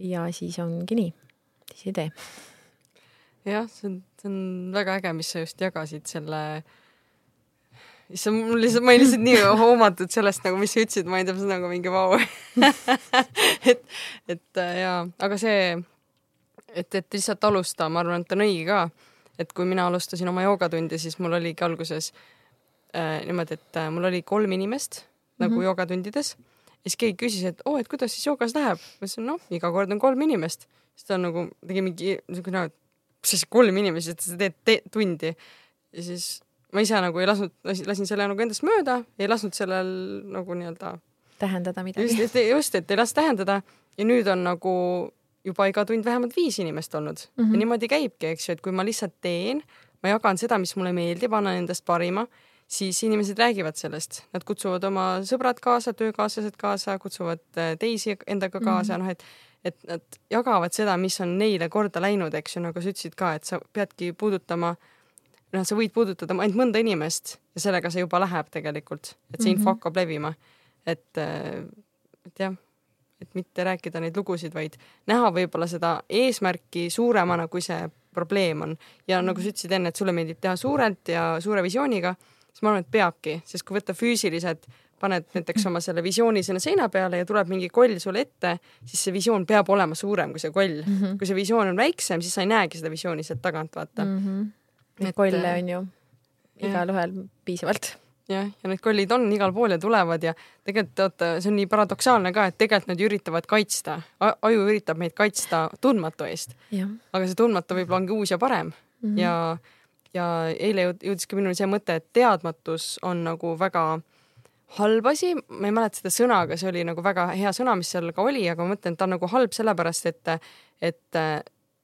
ja siis ongi nii, siis ei tee. jah, see on, see on väga äge, mis sa just jagasid selle issand, mul lihtsalt, ma olin lihtsalt nii hoomatud sellest nagu, mis sa ütlesid, ma ei tea, see on nagu mingi vau et, et äh, jaa, aga see, et, et lihtsalt alustada, ma arvan, et on õige ka. et kui mina alustasin oma joogatundi, siis mul oligi alguses äh, niimoodi, et äh, mul oli kolm inimest mm -hmm. nagu joogatundides ja siis keegi küsis, et oo oh,, et kuidas siis joogas läheb. ma ütlesin, noh, iga kord on kolm inimest. siis ta on nagu, tegi mingi niisugune, mis asi, kolm inimest, et sa teed te tundi. ja siis ma ise nagu ei lasknud, lasin selle nagu endast mööda, ei lasknud sellel nagu nii-öelda tähendada midagi. just, just, et ei las tähendada ja nüüd on nagu juba iga tund vähemalt viis inimest olnud mm -hmm. ja niimoodi käibki, eks ju, et kui ma lihtsalt teen, ma jagan seda, mis mulle meeldib, annan endast parima, siis inimesed räägivad sellest, nad kutsuvad oma sõbrad kaasa, töökaaslased kaasa, kutsuvad äh, teisi endaga kaasa mm, -hmm. noh et et nad jagavad seda, mis on neile korda läinud, eks ju, nagu sa ütlesid ka, et sa peadki puudutama äh, noh, sa võid puudutada ainult mõnda inimest ja sellega see juba läheb tegelikult, et see mm -hmm. info hakkab levima. et, äh, et jah, et mitte rääkida neid lugusid, vaid näha võib-olla seda eesmärki suuremana, kui see probleem on. ja nagu sa ütlesid enne, et sulle meeldib teha suurelt ja suure visiooniga, siis ma arvan, et peabki, sest kui võtta füüsiliselt paned näiteks oma selle visiooni sinna seina peale ja tuleb mingi koll sulle ette, siis see visioon peab olema suurem kui see koll mm. -hmm. kui see visioon on väiksem, siis sa ei näegi seda visiooni sealt tagant, vaata mm. -hmm Neid kolle äh, on ju igalühel piisavalt. jah, ja need kollid on igal pool ja tulevad ja tegelikult vaata, see on nii paradoksaalne ka, et tegelikult nad üritavad kaitsta, aju üritab meid kaitsta tundmatu eest. aga see tundmatu võib-olla ongi uus ja parem mm -hmm. ja, ja eile jõudis ka minuni see mõte, et teadmatus on nagu väga halb asi, ma ei mäleta seda sõna, aga see oli nagu väga hea sõna, mis seal ka oli, aga ma mõtlen, et ta on nagu halb sellepärast, et, et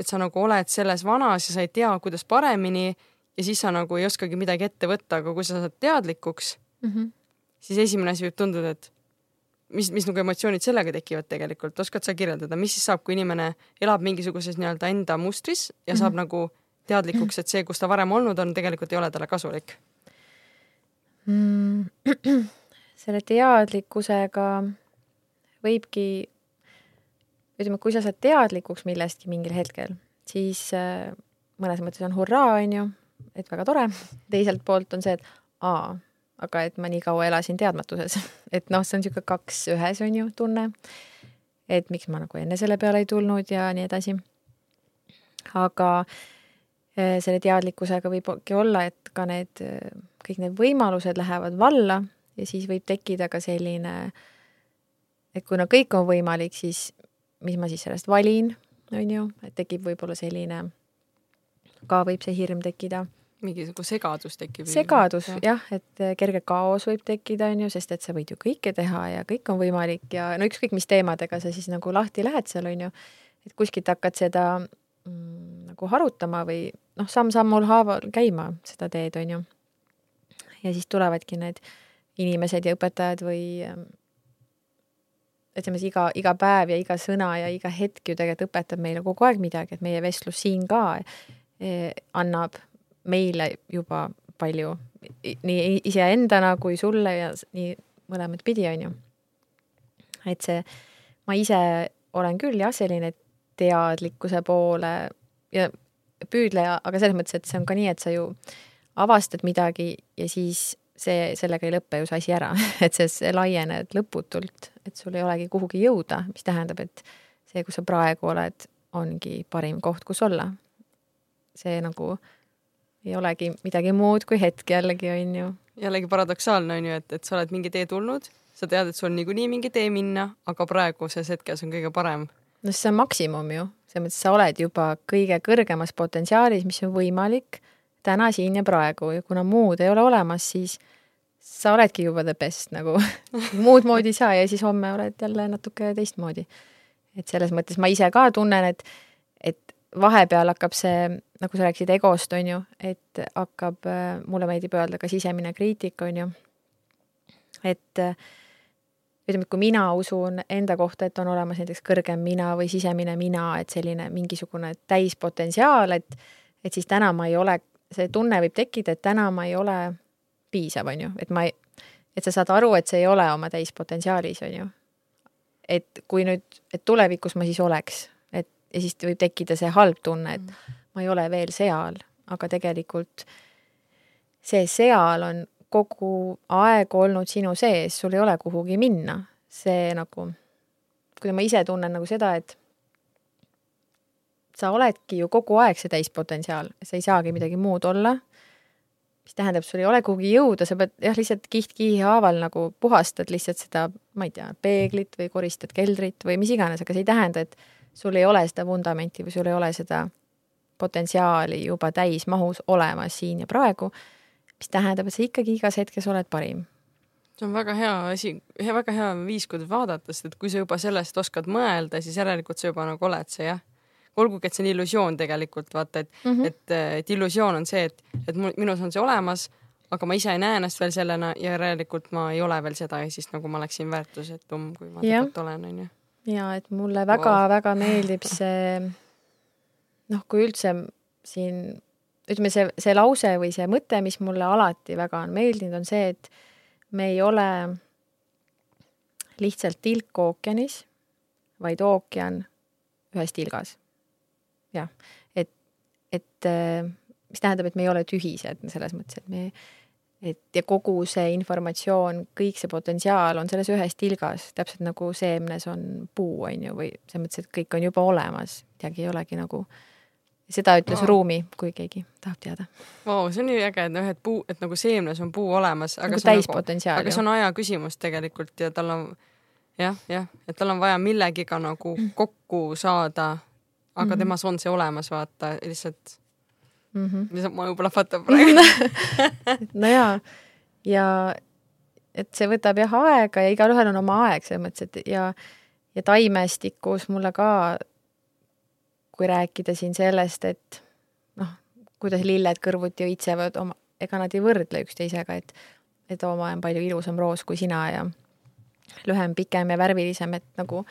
et sa nagu oled selles vanas ja sa ei tea, kuidas paremini ja siis sa nagu ei oskagi midagi ette võtta, aga kui sa saad teadlikuks mm, -hmm. siis esimene asi võib tunduda, et mis, mis nagu emotsioonid sellega tekivad tegelikult, oskad sa kirjeldada, mis siis saab, kui inimene elab mingisuguses nii-öelda enda mustris ja mm -hmm. saab nagu teadlikuks, et see, kus ta varem olnud on, tegelikult ei ole talle kasulik mm,? selle teadlikkusega võibki ütleme, kui sa saad teadlikuks millestki mingil hetkel, siis äh, mõnes mõttes on hurraa, on ju, et väga tore. teiselt poolt on see, et aa, aga et ma nii kaua elasin teadmatuses, et noh, see on niisugune kaks ühes on ju tunne. et miks ma nagu enne selle peale ei tulnud ja nii edasi. aga äh, selle teadlikkusega võibki olla, et ka need, kõik need võimalused lähevad valla ja siis võib tekkida ka selline, et kuna kõik on võimalik, siis mis ma siis sellest valin, on ju, et tekib võib-olla selline, ka võib see hirm tekkida. mingisugune segadus tekib. segadus jah ja,, et eh, kerge kaos võib tekkida, on ju, sest et sa võid ju kõike teha ja kõik on võimalik ja no ükskõik, mis teemadega sa siis nagu lahti lähed seal, on ju, et kuskilt hakkad seda mm, nagu harutama või noh, samm-sammul haaval käima seda teed, on ju. ja siis tulevadki need inimesed ja õpetajad või ütleme siis iga, iga päev ja iga sõna ja iga hetk ju tegelikult õpetab meile kogu aeg midagi, et meie vestlus siin ka eh, annab meile juba palju nii iseendana kui sulle ja nii mõlemat pidi, on ju. et see, ma ise olen küll jah, selline teadlikkuse poole ja püüdleja, aga selles mõttes, et see on ka nii, et sa ju avastad midagi ja siis see, sellega ei lõpe ju see asi ära et see, see laieneb lõputult, et sul ei olegi kuhugi jõuda, mis tähendab, et see, kus sa praegu oled, ongi parim koht, kus olla. see nagu ei olegi midagi muud kui hetk jällegi, on ju. jällegi paradoksaalne on ju, et, et sa oled mingi tee tulnud, sa tead, et sul on niikuinii mingi tee minna, aga praeguses hetkes on kõige parem. no see on maksimum ju, selles mõttes sa oled juba kõige kõrgemas potentsiaalis, mis on võimalik täna, siin ja praegu ja kuna muud ei ole olemas, siis sa oledki juba the best nagu muud moodi ei saa ja siis homme oled jälle natuke teistmoodi. et selles mõttes ma ise ka tunnen, et, et vahepeal hakkab see, nagu sa rääkisid egost, on ju, et hakkab, mulle meeldib öelda ka sisemine kriitika, on ju. et ütleme, et kui mina usun enda kohta, et on olemas näiteks kõrgem mina või sisemine mina, et selline mingisugune täispotentsiaal, et et siis täna ma ei ole see tunne võib tekkida, et täna ma ei ole piisav, on ju, et ma ei, et sa saad aru, et see ei ole oma täispotentsiaalis, on ju. et kui nüüd, et tulevikus ma siis oleks, et ja siis võib tekkida see halb tunne, et ma ei ole veel seal, aga tegelikult see seal on kogu aeg olnud sinu sees, sul ei ole kuhugi minna. see nagu, kui ma ise tunnen nagu seda, et sa oledki ju kogu aeg see täispotentsiaal, sa ei saagi midagi muud olla mis tähendab, sul ei ole kuhugi jõuda, sa pead jah, lihtsalt kiht-kihi haaval nagu puhastad lihtsalt seda, ma ei tea, peeglit või koristad keldrit või mis iganes, aga see ei tähenda, et sul ei ole seda vundamenti või sul ei ole seda potentsiaali juba täismahus olemas siin ja praegu, mis tähendab, et sa ikkagi igas hetkes oled parim. see on väga hea asi, väga hea viis, kuidas vaadata, sest et kui sa juba sellest oskad mõelda, siis järelikult sa juba nagu oled see jah olgugi, et see on illusioon tegelikult vaata, et mm, -hmm. et, et illusioon on see, et, et minus on see olemas, aga ma ise ei näe ennast veel sellena ja järelikult ma ei ole veel seda ja siis nagu ma oleksin väärtusetum, kui ma tegelikult olen, onju. ja et mulle väga-väga wow. meeldib see noh, kui üldse siin ütleme, see, see lause või see mõte, mis mulle alati väga on meeldinud, on see, et me ei ole lihtsalt tilk ookeanis, vaid ookean ühes tilgas jah, et, et mis tähendab, et me ei ole tühised selles mõttes, et me, et ja kogu see informatsioon, kõik see potentsiaal on selles ühes tilgas, täpselt nagu seemnes on puu, on ju, või selles mõttes, et kõik on juba olemas, midagi ei olegi nagu seda ütles wow. Ruumi, kui keegi tahab teada wow,. see on nii äge, et noh, et puu, et nagu seemnes on puu olemas, aga nagu täispotentsiaal nagu,. aga see on aja küsimus tegelikult ja tal on jah, jah, et tal on vaja millegiga nagu kokku saada aga mm -hmm. temas on see olemas, vaata, lihtsalt mm. -hmm. lihtsalt maju plahvatab praegu no jaa, ja et see võtab jah aega ja igalühel on oma aeg selles mõttes, et ja, ja taimestikus mulle ka, kui rääkida siin sellest, et noh, kuidas lilled kõrvuti õitsevad oma, ega nad ei võrdle üksteisega, et, et oma on palju ilusam roos kui sina ja lühem, pikem ja värvilisem, et nagu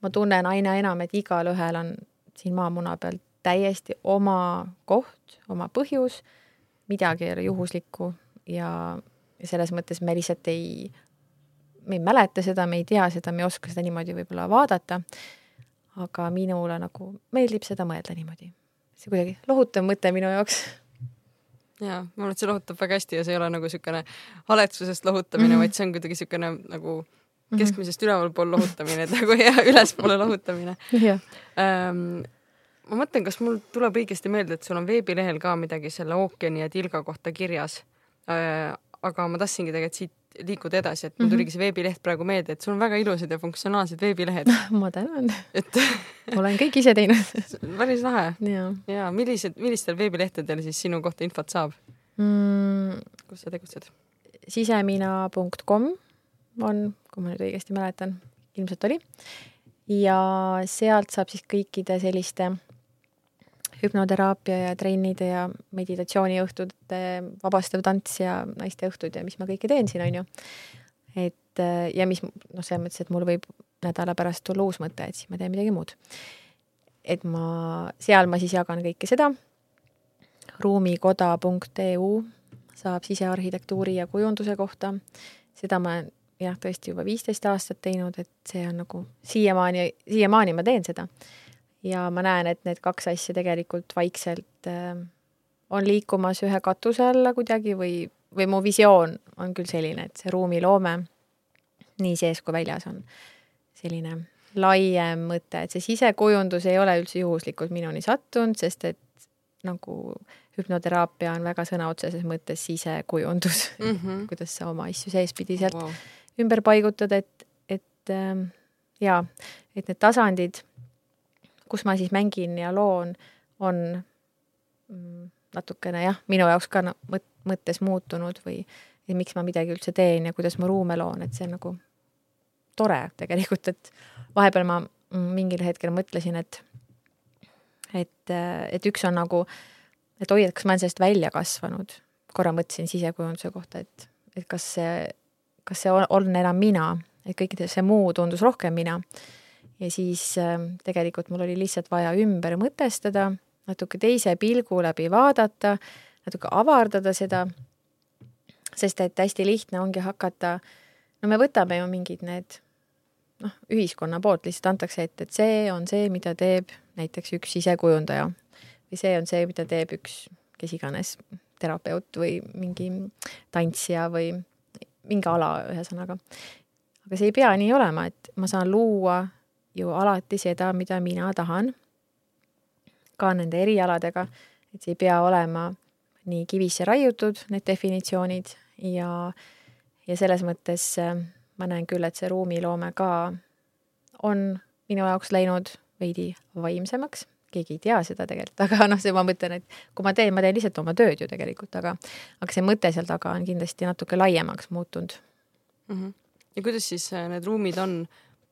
ma tunnen aina enam, et igalühel on siin maamuna peal täiesti oma koht, oma põhjus, midagi ei ole juhuslikku ja, selles mõttes me lihtsalt ei, me ei mäleta seda, me ei tea seda, me ei oska seda niimoodi võib-olla vaadata. aga minule nagu meeldib seda mõelda niimoodi. see kuidagi lohutav mõte minu jaoks jaa, ma arvan, et see lohutab väga hästi ja see ei ole nagu niisugune haletsusest lohutamine mm, -hmm. vaid see on kuidagi niisugune nagu. Keskmisest ülevalpool lohutamine, et nagu ja ülespoole lohutamine ähm, ma mõtlen, kas mul tuleb õigesti meelde, et sul on veebilehel ka midagi selle ookeani ja tilga kohta kirjas äh,. aga ma tahtsingi tegelikult siit liikuda edasi, et mul -hmm. tuligi see veebileht praegu meelde, et sul on väga ilusad ja funktsionaalsed veebilehed ma tänan. et olen kõik ise teinud päris lahe. ja, ja millised, millistel veebilehtedel siis sinu kohta infot saab mm.? kus sa tegutsed? sisemina.com on, kui ma nüüd õigesti mäletan, ilmselt oli. ja sealt saab siis kõikide selliste hüpnoteraapia ja trennide ja meditatsiooniõhtude, vabastav tants ja naiste õhtud ja mis ma kõike teen siin, on ju. et ja mis noh, selles mõttes, et mul võib nädala pärast tulla uus mõte, et siis ma teen midagi muud. et ma, seal ma siis jagan kõike seda. ruumikoda.eu saab sisearhitektuuri ja kujunduse kohta. seda ma jah, tõesti juba viisteist aastat teinud, et see on nagu siiamaani, siiamaani ma teen seda. ja ma näen, et need kaks asja tegelikult vaikselt äh, on liikumas ühe katuse alla kuidagi või, või mu visioon on küll selline, et see ruumiloome nii sees kui väljas on selline laiem mõte, et see sisekujundus ei ole üldse juhuslikult minuni sattunud, sest et nagu hüpnoteraapia on väga sõna otseses mõttes sisekujundus mm, -hmm. kuidas sa oma asju seespidiselt wow ümber paigutada, et, et äh, jaa, et need tasandid, kus ma siis mängin ja loon, on mm, natukene jah, minu jaoks ka mõttes muutunud või miks ma midagi üldse teen ja kuidas ma ruume loon, et see on nagu tore tegelikult, et vahepeal ma mm, mingil hetkel mõtlesin, et et, et üks on nagu, et oi, et kas ma olen sellest välja kasvanud. korra mõtlesin sisekujunduse kohta, et, et kas see kas see on, on enam mina, et kõik see muu tundus rohkem mina. ja siis äh, tegelikult mul oli lihtsalt vaja ümber mõtestada, natuke teise pilgu läbi vaadata, natuke avardada seda, sest et hästi lihtne ongi hakata, no me võtame ju mingid need noh, ühiskonna poolt lihtsalt antakse ette, et see on see, mida teeb näiteks üks sisekujundaja või see on see, mida teeb üks kes iganes terapeut või mingi tantsija või mingi ala, ühesõnaga. aga see ei pea nii olema, et ma saan luua ju alati seda, mida mina tahan. ka nende erialadega, et see ei pea olema nii kivisse raiutud, need definitsioonid ja, ja selles mõttes äh, ma näen küll, et see ruumiloome ka on minu jaoks läinud veidi vaimsemaks, keegi ei tea seda tegelikult, aga noh, see ma mõtlen, et kui ma teen, ma teen lihtsalt oma tööd ju tegelikult, aga aga see mõte seal taga on kindlasti natuke laiemaks muutunud mm. -hmm. ja kuidas siis äh, need ruumid on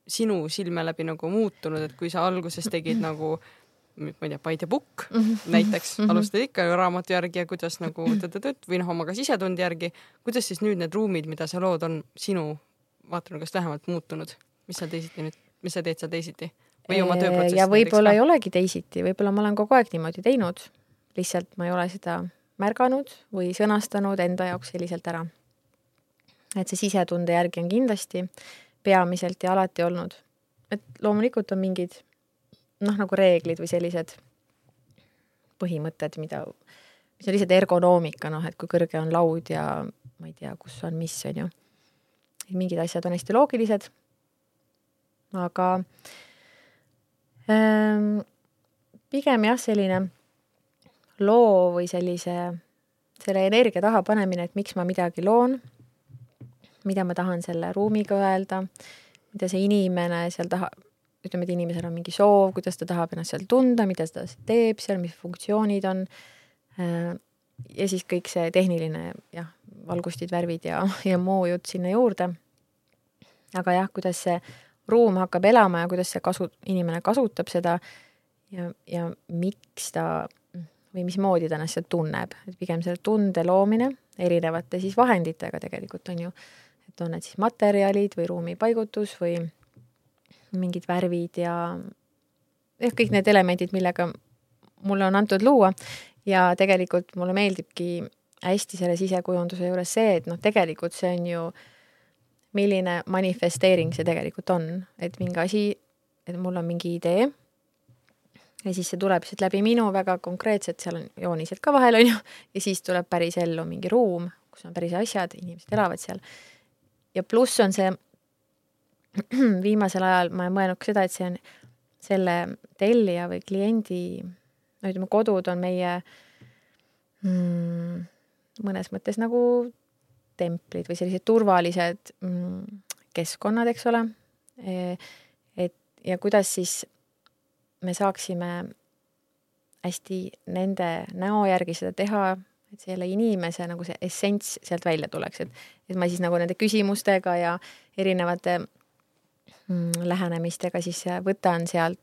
sinu silme läbi nagu muutunud, et kui sa alguses tegid nagu ma ei tea, Paide Pukk mm -hmm. näiteks mm, -hmm. alustad ikka ju raamatu järgi ja kuidas nagu tõtt-tõtt või noh, oma ka sisetunde järgi, kuidas siis nüüd need ruumid, mida sa lood, on sinu vaatenurgast vähemalt muutunud, mis sa teisiti nüüd, mis sa teed seal teisiti? Või oma tööprotsessi? ja võib-olla ei olegi teisiti, võib-olla ma olen kogu aeg niimoodi teinud, lihtsalt ma ei ole seda märganud või sõnastanud enda jaoks selliselt ära. et see sisetunde järgi on kindlasti peamiselt ja alati olnud. et loomulikult on mingid noh, nagu reeglid või sellised põhimõtted, mida, mis on lihtsalt ergonoomika, noh, et kui kõrge on laud ja ma ei tea, kus on mis, on ju. mingid asjad on hästi loogilised. aga pigem jah, selline loo või sellise, selle energia taha panemine, et miks ma midagi loon, mida ma tahan selle ruumiga öelda, mida see inimene seal taha, ütleme, et inimesel on mingi soov, kuidas ta tahab ennast seal tunda, mida ta teeb seal, mis funktsioonid on. Äh, ja siis kõik see tehniline jah, valgustid, värvid ja, ja muu jutt sinna juurde. aga jah, kuidas see ruum hakkab elama ja kuidas see kasu, inimene kasutab seda ja, ja miks ta või mismoodi ta ennast seal tunneb, et pigem selle tunde loomine erinevate siis vahenditega tegelikult on ju, et on need siis materjalid või ruumi paigutus või mingid värvid ja jah, kõik need elemendid, millega mulle on antud luua. Ja tegelikult mulle meeldibki hästi selle sisekujunduse juures see, et noh, tegelikult see on ju, milline manifesteering see tegelikult on, et mingi asi, et mul on mingi idee ja siis see tuleb lihtsalt läbi minu väga konkreetselt, seal on joonised ka vahel, on ju, ja siis tuleb päris ellu mingi ruum, kus on päris asjad, inimesed elavad seal. ja pluss on see viimasel ajal ma olen mõelnud ka seda, et see on selle tellija või kliendi, no ütleme, kodud on meie mm, mõnes mõttes nagu templid või sellised turvalised mm, keskkonnad, eks ole. E, et ja kuidas siis me saaksime hästi nende näo järgi seda teha, et selle inimese nagu see essents sealt välja tuleks, et, et ma siis nagu nende küsimustega ja erinevate Mm, lähenemistega, siis võtan sealt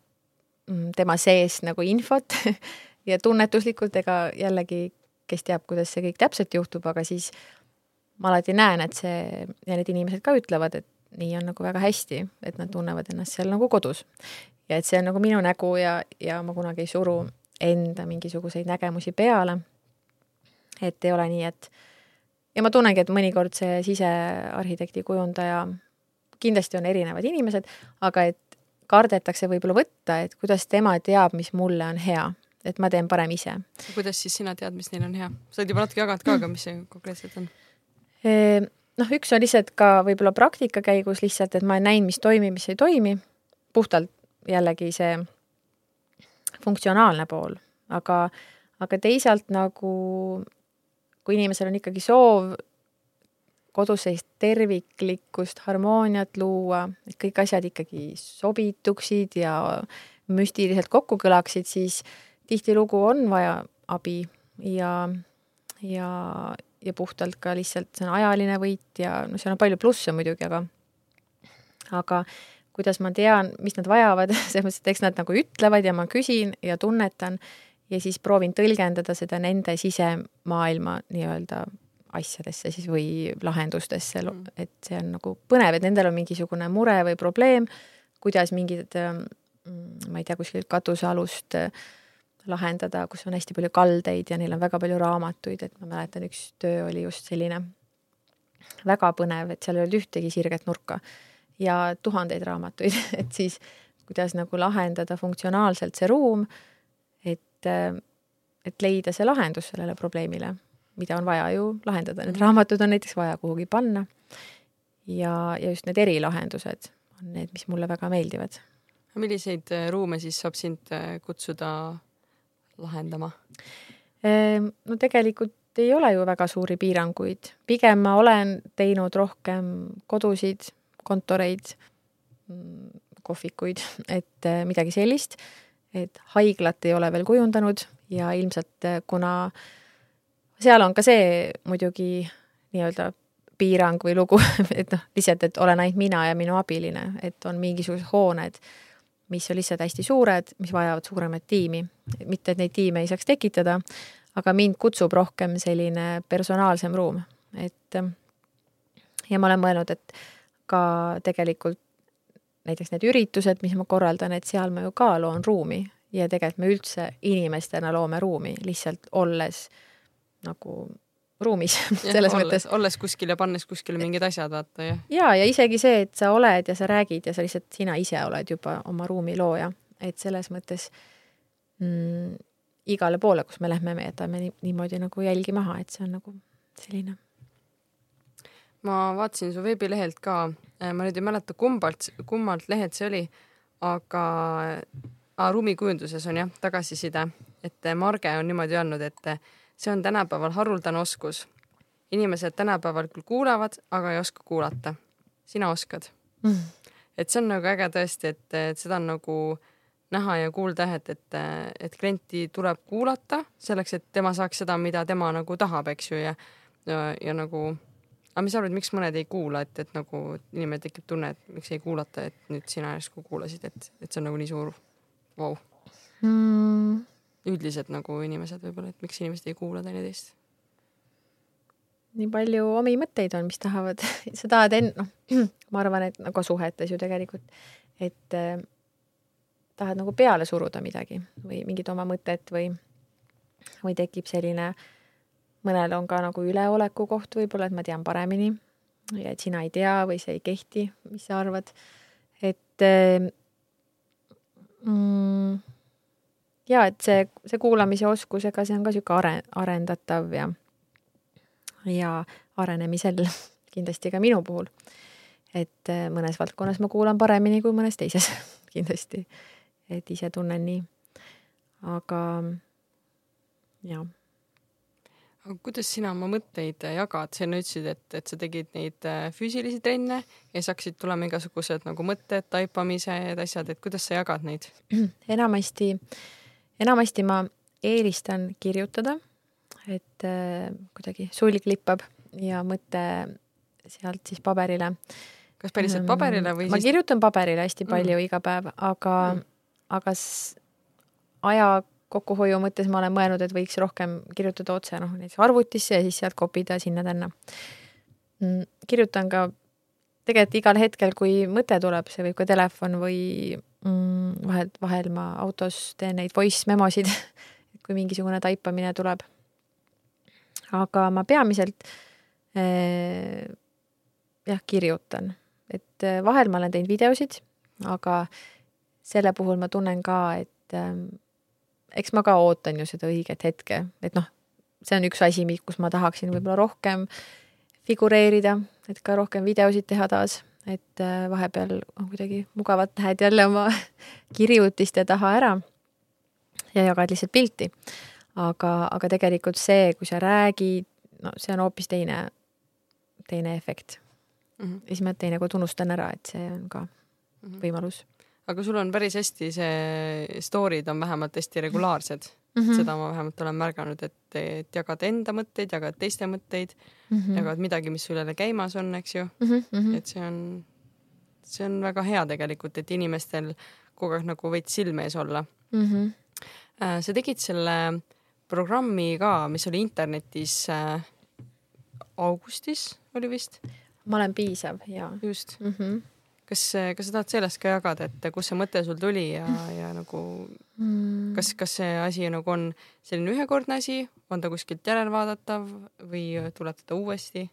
mm, tema sees nagu infot ja tunnetuslikult, ega jällegi, kes teab, kuidas see kõik täpselt juhtub, aga siis ma alati näen, et see ja need inimesed ka ütlevad, et nii on nagu väga hästi, et nad tunnevad ennast seal nagu kodus. ja et see on nagu minu nägu ja, ja ma kunagi ei suru enda mingisuguseid nägemusi peale. et ei ole nii, et ja ma tunnengi, et mõnikord see sisearhitekti kujundaja kindlasti on erinevad inimesed, aga et kardetakse võib-olla võtta, et kuidas tema teab, mis mulle on hea, et ma teen parem ise. kuidas siis sina tead, mis neil on hea? sa oled juba natuke jaganud ka, aga mis see konkreetselt on? Noh, üks on lihtsalt ka võib-olla praktika käigus lihtsalt, et ma näinud, mis toimib, mis ei toimi, puhtalt jällegi see funktsionaalne pool, aga, aga teisalt nagu kui inimesel on ikkagi soov kodus sellist terviklikkust, harmooniat luua, et kõik asjad ikkagi sobituksid ja müstiliselt kokku kõlaksid, siis tihtilugu on vaja abi ja, ja, ja puhtalt ka lihtsalt see on ajaline võit ja no seal on palju plusse muidugi, aga aga kuidas ma tean, mis nad vajavad, selles mõttes, et eks nad nagu ütlevad ja ma küsin ja tunnetan ja siis proovin tõlgendada seda nende sisemaailma nii-öelda asjadesse siis või lahendustesse mm., et see on nagu põnev, et nendel on mingisugune mure või probleem, kuidas mingid, ähm, ma ei tea, kuskilt katusealust äh, lahendada, kus on hästi palju kaldeid ja neil on väga palju raamatuid, et ma mäletan, üks töö oli just selline väga põnev, et seal ei olnud ühtegi sirget nurka ja tuhandeid raamatuid, et siis kuidas nagu lahendada funktsionaalselt see ruum, et, et leida see lahendus sellele probleemile mida on vaja ju lahendada, need raamatud on näiteks vaja kuhugi panna. ja, ja just need erilahendused on need, mis mulle väga meeldivad. milliseid äh, ruume siis saab sind äh, kutsuda lahendama? Ehm, no tegelikult ei ole ju väga suuri piiranguid, pigem ma olen teinud rohkem kodusid, kontoreid, mm, kohvikuid, et äh, midagi sellist, et haiglat ei ole veel kujundanud ja ilmselt kuna seal on ka see muidugi nii-öelda piirang või lugu, et noh, lihtsalt, et olen ainult mina ja minu abiline, et on mingisugused hooned, mis on lihtsalt hästi suured, mis vajavad suuremat tiimi. mitte, et neid tiime ei saaks tekitada, aga mind kutsub rohkem selline personaalsem ruum, et ja ma olen mõelnud, et ka tegelikult näiteks need üritused, mis ma korraldan, et seal ma ju ka loon ruumi ja tegelikult me üldse inimestena loome ruumi, lihtsalt olles nagu ruumis selles olles, mõttes. olles kuskil ja pannes kuskile mingid asjad, vaata jah. ja, ja isegi see, et sa oled ja sa räägid ja sa lihtsalt, sina ise oled juba oma ruumi looja, et selles mõttes mm, igale poole, kus me lähme, me jätame nii, niimoodi nagu jälgi maha, et see on nagu selline. ma vaatasin su veebilehelt ka, äh, ma nüüd ei mäleta, kumbalt, kummalt lehelt see oli, aga ah, ruumikujunduses on jah tagasiside, et Marge on niimoodi öelnud, et see on tänapäeval haruldane oskus. inimesed tänapäeval küll kuulevad, aga ei oska kuulata. sina oskad mm.. et see on nagu äge tõesti, et, et seda on nagu näha ja kuulda, et, et, et klienti tuleb kuulata selleks, et tema saaks seda, mida tema nagu tahab, eks ju, ja, ja, ja nagu aga mis sa arvad, miks mõned ei kuula, et, et nagu inimene tekib tunne, et miks ei kuulata, et nüüd sina järsku kuulasid, et, et see on nagu nii suur vau wow. mm üldiselt nagu inimesed võib-olla, et miks inimesed ei kuula teineteist? nii palju omi mõtteid on, mis tahavad, sa tahad en-, noh, ma arvan, et nagu suhetes ju tegelikult, et äh, tahad nagu peale suruda midagi või mingit oma mõtet või, või tekib selline, mõnel on ka nagu üleoleku koht võib-olla, et ma tean paremini ja et sina ei tea või see ei kehti, mis sa arvad, et äh, mm, ja et see, see kuulamise oskus, ega see on ka niisugune are-, arendatav ja, ja arenemisel kindlasti ka minu puhul. et eh, mõnes valdkonnas ma kuulan paremini kui mõnes teises kindlasti, et ise tunnen nii. aga jah aga kuidas sina oma mõtteid jagad, sa enne ütlesid, et, et sa tegid neid eh, füüsilisi trenne ja siis hakkasid tulema igasugused nagu mõtted, taipamised, asjad, et kuidas sa jagad neid? enamasti äh, enamasti ma eelistan kirjutada, et äh, kuidagi sulg lippab ja mõte sealt siis paberile. kas päriselt paberile või siis? ma kirjutan paberile hästi mm. palju mm. iga päev, aga mm., aga aja kokkuhoiu mõttes ma olen mõelnud, et võiks rohkem kirjutada otse noh, näiteks arvutisse ja siis sealt kopida sinna-tänna mm,. kirjutan ka tegelikult igal hetkel, kui mõte tuleb, see võib ka telefon või mm, vahel, vahel ma autos teen neid voice memosid, kui mingisugune taipamine tuleb. aga ma peamiselt eh, jah, kirjutan, et eh, vahel ma olen teinud videosid, aga selle puhul ma tunnen ka, et eh, eks ma ka ootan ju seda õiget hetke, et noh, see on üks asi, kus ma tahaksin võib-olla rohkem figureerida, et ka rohkem videosid teha taas et äh, vahepeal on kuidagi mugavad lähed jälle oma kirjutiste taha ära ja jagad lihtsalt pilti. aga, aga tegelikult see, kui sa räägid, no see on hoopis teine, teine efekt mm. -hmm. ja siis ma teinekord unustan ära, et see on ka mm -hmm. võimalus. aga sul on päris hästi see, story'd on vähemalt hästi regulaarsed mm. -hmm. seda ma vähemalt olen märganud, et, et jagad enda mõtteid, jagad teiste mõtteid mm, -hmm. jagad midagi, mis sul jälle käimas on, eks ju mm. -hmm. et see on, see on väga hea tegelikult, et inimestel kogu aeg nagu veits silme ees olla mm. -hmm. sa tegid selle programmi ka, mis oli internetis äh, augustis oli vist? ma olen piisav ja. just mm. -hmm kas, kas sa tahad sellest ka jagada, et kust see mõte sul tuli ja, ja nagu mm. kas, kas see asi nagu on selline ühekordne asi, on ta kuskilt järelvaadatav või tuleb teda uuesti?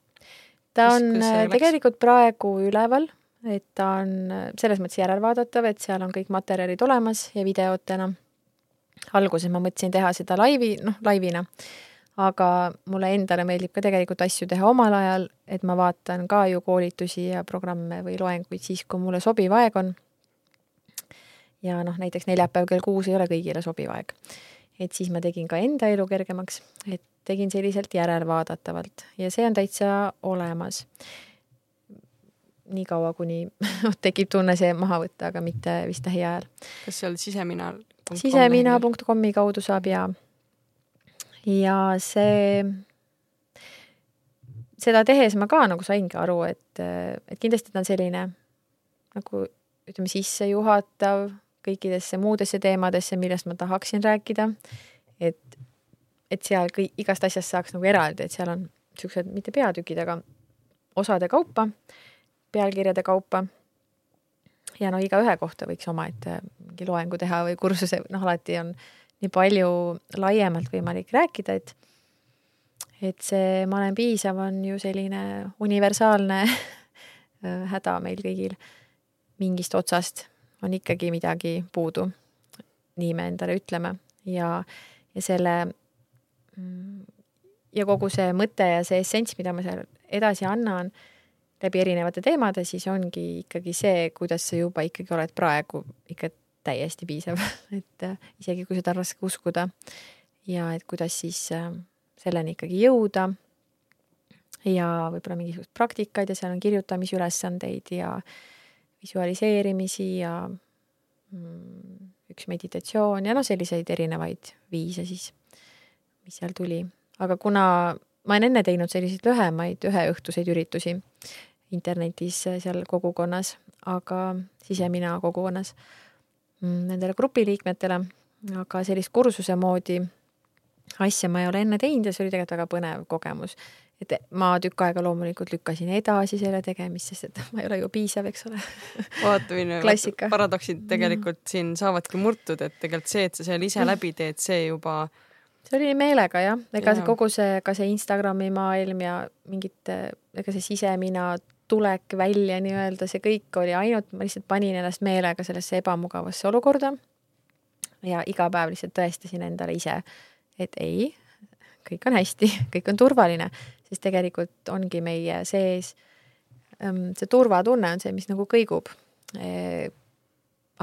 ta on äh, tegelikult praegu üleval, et ta on äh, selles mõttes järelvaadatav, et seal on kõik materjalid olemas ja videotena. alguses ma mõtlesin teha seda laivi, noh, laivina, aga mulle endale meeldib ka tegelikult asju teha omal ajal, et ma vaatan ka ju koolitusi ja programme või loenguid siis, kui mulle sobiv aeg on. ja noh, näiteks neljapäev kell kuus ei ole kõigile sobiv aeg. et siis ma tegin ka enda elu kergemaks, et tegin selliselt järelvaadatavalt ja see on täitsa olemas. nii kaua, kuni tekib tunne see maha võtta, aga mitte vist lähiajal. kas seal sisemina? sisemina.com-i kaudu saab ja, ja see, seda tehes ma ka nagu saingi aru, et, et kindlasti ta on selline nagu ütleme, sissejuhatav kõikidesse muudesse teemadesse, millest ma tahaksin rääkida. et et seal kõik, igast asjast saaks nagu eraldi, et seal on niisugused mitte peatükid, aga osade kaupa, pealkirjade kaupa. ja no igaühe kohta võiks omaette mingi loengu teha või kursuse, noh, alati on nii palju laiemalt võimalik rääkida, et et see ma olen piisav on ju selline universaalne häda meil kõigil. mingist otsast on ikkagi midagi puudu. nii me endale ütleme ja, ja selle Mm. ja kogu see mõte ja see essents, mida ma seal edasi annan läbi erinevate teemade, siis ongi ikkagi see, kuidas sa juba ikkagi oled praegu ikka täiesti piisav, et äh, isegi kui seda on raske uskuda. Ja et kuidas siis äh, selleni ikkagi jõuda. ja võib-olla mingisugused praktikad ja seal on kirjutamisülesandeid ja visualiseerimisi ja mm, üks meditatsioon ja noh, selliseid erinevaid viise siis mis seal tuli, aga kuna ma olen enne teinud selliseid lühemaid üheõhtuseid üritusi internetis seal kogukonnas, aga sisemina kogukonnas nendele grupiliikmetele, aga sellist kursuse moodi asja ma ei ole enne teinud ja see oli tegelikult väga põnev kogemus. et ma tükk aega loomulikult lükkasin edasi selle tegemist, sest et ma ei ole ju piisav, eks ole. vaata, milline paradoksid tegelikult siin saavadki murtud, et tegelikult see, et sa selle ise läbi teed, see juba see oli meelega jah, ega see kogu see, ka see Instagrami maailm ja mingite, ega see sisemina tulek välja nii-öelda, see kõik oli ainult, ma lihtsalt panin ennast meelega sellesse ebamugavasse olukorda. ja iga päev lihtsalt tõestasin endale ise, et ei, kõik on hästi, kõik on turvaline, sest tegelikult ongi meie sees ähm, see turvatunne on see, mis nagu kõigub e,.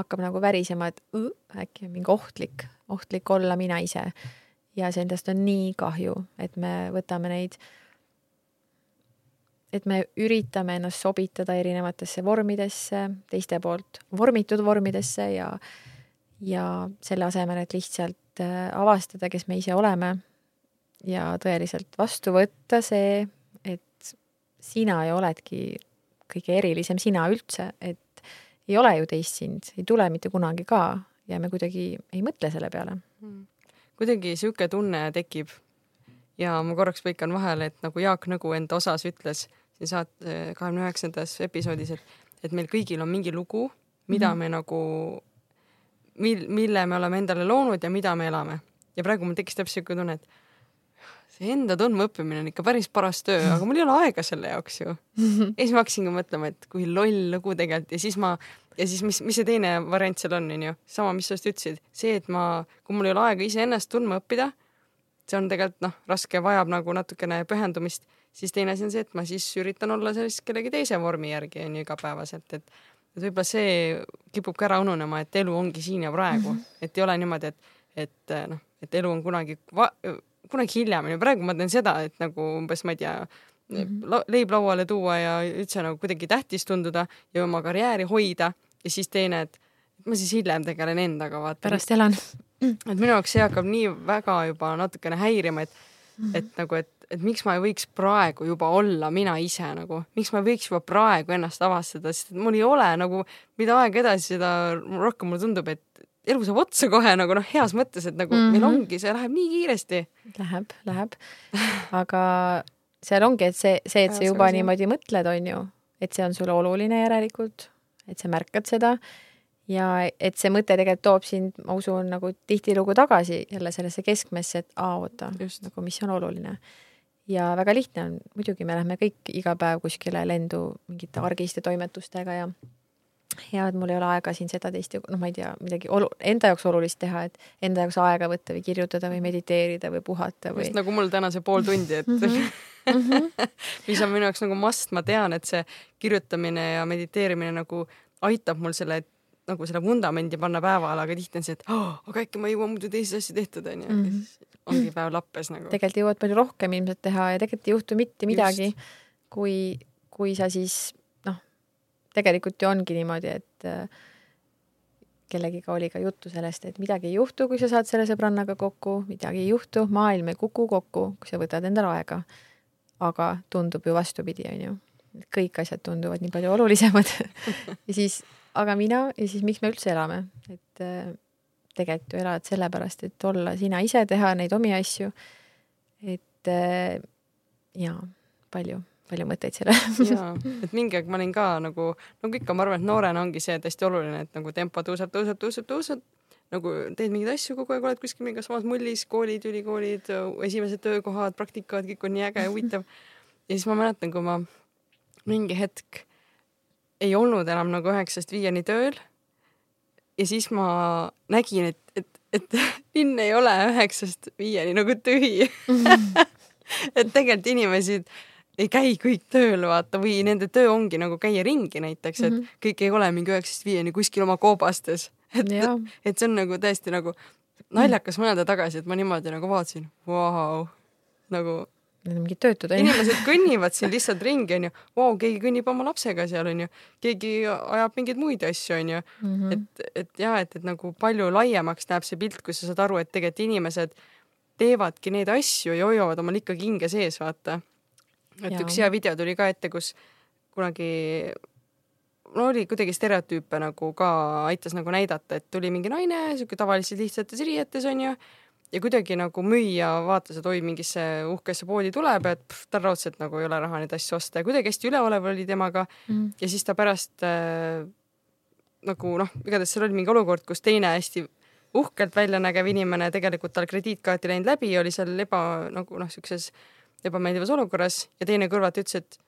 hakkab nagu värisema, et õh, äkki on mingi ohtlik, ohtlik olla mina ise ja endast on nii kahju, et me võtame neid, et me üritame ennast sobitada erinevatesse vormidesse, teiste poolt vormitud vormidesse ja, ja selle asemel, et lihtsalt äh, avastada, kes me ise oleme ja tõeliselt vastu võtta see, et sina ju oledki kõige erilisem sina üldse, et ei ole ju teist sind, ei tule mitte kunagi ka ja me kuidagi ei mõtle selle peale. Mm kuidagi sihuke tunne tekib. Ja ma korraks põikan vahele, et nagu Jaak Nõgu enda osas ütles saate kahekümne üheksandas episoodis, et, et meil kõigil on mingi lugu, mida mm -hmm. me nagu, mil-, mille me oleme endale loonud ja mida me elame. ja praegu mul tekkis täpselt siuke tunne, et see enda tundmaõppimine on ikka päris paras töö, aga mul ei ole aega selle jaoks ju. ja siis ma hakkasingi mõtlema, et kui loll lugu tegelikult ja siis ma ja siis mis, mis see teine variant seal on, onju, sama, mis sa just ütlesid, see, et ma, kui mul ei ole aega iseennast tundma õppida, see on tegelikult noh, raske, vajab nagu natukene pühendumist, siis teine asi on see, et ma siis üritan olla sellist kellegi teise vormi järgi onju igapäevaselt, et et võib-olla see kipub ka ära ununema, et elu ongi siin ja praegu -hmm. et ei ole niimoodi, et, et noh, et elu on kunagi, kunagi hiljem onju, praegu ma teen seda, et nagu umbes ma ei tea -hmm. leib lauale tuua ja üldse nagu kuidagi tähtis tunduda ja oma karjääri hoida ja siis teine, et ma siis hiljem tegelen endaga, vaata. pärast elan. Et minu jaoks see hakkab nii väga juba natukene häirima, et mm, -hmm. et nagu, et, et miks ma ei võiks praegu juba olla mina ise nagu, miks ma ei võiks juba praegu ennast avastada, sest mul ei ole nagu, mida aeg edasi, seda rohkem mulle tundub, et elu saab otsa kohe nagu noh, heas mõttes, et nagu mm -hmm. meil ongi, see läheb nii kiiresti. Läheb, läheb. aga seal ongi, et see, see, et sa juba niimoodi mõtled, on ju, et see on sulle oluline järelikult et sa märkad seda ja et see mõte tegelikult toob sind, ma usun, nagu tihtilugu tagasi jälle sellesse keskmesse, et aa, oota, nagu mis on oluline. ja väga lihtne on, muidugi me lähme kõik iga päev kuskile lendu mingite argiste toimetustega ja ja et mul ei ole aega siin seda teist, noh, ma ei tea, midagi olu-, enda jaoks olulist teha, et enda jaoks aega võtta või kirjutada või mediteerida või puhata või. just nagu mul täna see pool tundi, et mm -hmm. mis on minu jaoks nagu must, ma tean, et see kirjutamine ja mediteerimine nagu aitab mul selle nagu selle vundamendi panna päevale, aga tihti on see, et oh, aga äkki ma ei jõua muidu teisi asju tehtud, onju. Mhm. ongi päev lappes nagu. tegelikult jõuad palju rohkem ilmselt teha ja tegelikult ei juhtu mitte midagi, kui, kui sa siis tegelikult ju ongi niimoodi, et äh, kellegiga oli ka juttu sellest, et midagi ei juhtu, kui sa saad selle sõbrannaga kokku, midagi ei juhtu, maailm ei kuku kokku, kui sa võtad endale aega. aga tundub ju vastupidi, on ju. kõik asjad tunduvad nii palju olulisemad ja siis, aga mina ja siis miks me üldse elame, et äh, tegelikult ju elad sellepärast, et olla sina ise, teha neid omi asju. et äh, jaa, palju palju mõtteid sellele jaa, et mingi aeg ma olin ka nagu, nagu ikka, ma arvan, et noorena ongi see hästi oluline, et nagu tempo tõuseb, tõuseb, tõuseb, tõuseb, nagu teed mingeid asju kogu aeg, oled kuskil mingi samas mullis, koolid, ülikoolid, esimesed töökohad, praktikad, kõik on nii äge ja huvitav. ja siis ma mäletan, kui ma mingi hetk ei olnud enam nagu üheksast viieni tööl. ja siis ma nägin, et, et, et linn ei ole üheksast viieni nagu tühi et tegelikult inimesed ei käi kõik tööl, vaata, või nende töö ongi nagu käia ringi näiteks, et mm -hmm. kõik ei ole mingi üheksast viieni kuskil oma koobastes. et, et see on nagu täiesti nagu naljakas mõelda tagasi, et ma niimoodi nagu vaatasin, vau, nagu Need on mingid töötud onju. inimesed kõnnivad siin lihtsalt ringi onju, vau, keegi kõnnib oma lapsega seal onju, keegi ajab mingeid muid asju onju mm. -hmm. et, et ja et, et nagu palju laiemaks näeb see pilt, kui sa saad aru, et tegelikult inimesed teevadki neid asju ja hoiavad omal ikkagi hinge sees, vaata et ja. üks hea video tuli ka ette, kus kunagi no oli kuidagi stereotüüpe nagu ka aitas nagu näidata, et tuli mingi naine, siuke tavaliselt lihtsates riietes onju ja kuidagi nagu müüja vaatas, et oi, mingisse uhkesse poodi tuleb, et pff, tal raudselt nagu ei ole raha neid asju osta ja kuidagi hästi üleolev oli temaga mm. ja siis ta pärast äh, nagu noh, igatahes seal oli mingi olukord, kus teine hästi uhkelt välja nägev inimene, tegelikult tal krediitkaarti läinud läbi, oli seal eba nagu noh, siukses ebameeldivas olukorras ja teine kõrvalt ütles, et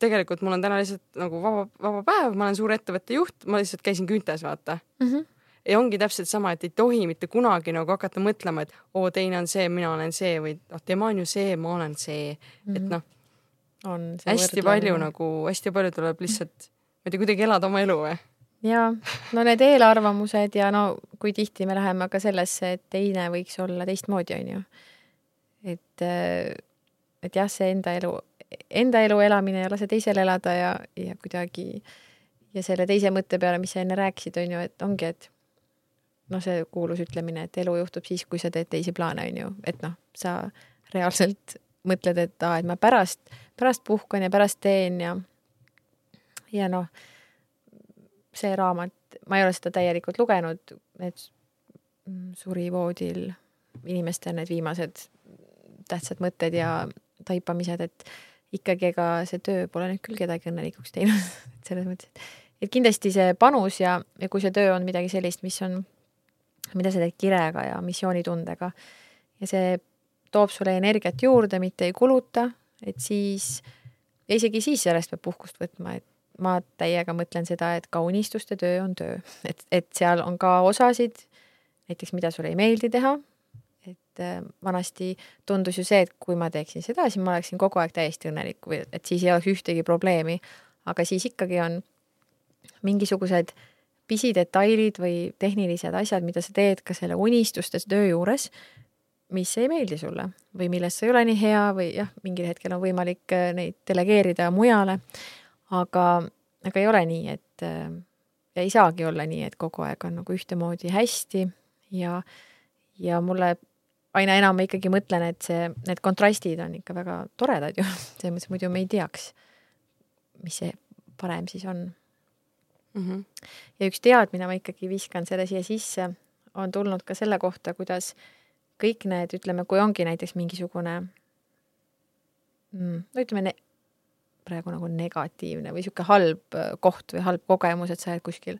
tegelikult mul on täna lihtsalt nagu vaba, vaba päev, ma olen suure ettevõtte juht, ma lihtsalt käisin küüntes, vaata mm. -hmm. Ja ongi täpselt sama, et ei tohi mitte kunagi nagu hakata mõtlema, et oo, teine on see, mina olen see või noh, tema on ju see, ma olen see mm, -hmm. et mhm. noh, on hästi palju nagu, hästi palju tuleb lihtsalt, ma ei tea, kuidagi elada oma elu või ja no need eelarvamused ja no kui tihti me läheme ka sellesse, et teine võiks olla teistmoodi, onju. et äh, et jah, see enda elu, enda elu elamine ja lase teisel elada ja, ja kuidagi ja selle teise mõtte peale, mis sa enne rääkisid, on ju, et ongi, et noh, see kuulus ütlemine, et elu juhtub siis, kui sa teed teisi plaane, on ju, et noh, sa reaalselt mõtled, et aa, et ma pärast, pärast puhkan ja pärast teen ja ja noh, see raamat, ma ei ole seda täielikult lugenud, need suri voodil inimeste need viimased tähtsad mõtted ja taipamised, et ikkagi ega see töö pole nüüd küll kedagi õnnelikuks teinud et selles mõttes, et et kindlasti see panus ja, ja kui see töö on midagi sellist, mis on, mida sa teed kirega ja missioonitundega. Ja see toob sulle energiat juurde, mitte ei kuluta, et siis, ja isegi siis sellest peab puhkust võtma, et ma täiega mõtlen seda, et ka unistuste töö on töö, et, et seal on ka osasid, näiteks mida sulle ei meeldi teha, et äh, vanasti tundus ju see, et kui ma teeksin seda, siis ma oleksin kogu aeg täiesti õnnelik või et siis ei oleks ühtegi probleemi. aga siis ikkagi on mingisugused pisidetailid või tehnilised asjad, mida sa teed ka selle unistustes töö juures, mis ei meeldi sulle või milles sa ei ole nii hea või jah, mingil hetkel on võimalik äh, neid delegeerida mujale. aga, aga ei ole nii, et äh, ei saagi olla nii, et kogu aeg on nagu ühtemoodi hästi ja, ja mulle aina enam ma ikkagi mõtlen, et see, need kontrastid on ikka väga toredad ju, selles mõttes muidu me ei teaks, mis see parem siis on mm. -hmm. ja üks teadmine, ma ikkagi viskan selle siia sisse, on tulnud ka selle kohta, kuidas kõik need, ütleme, kui ongi näiteks mingisugune mm, no ütleme praegu nagu negatiivne või niisugune halb äh, koht või halb kogemus, et sa oled kuskil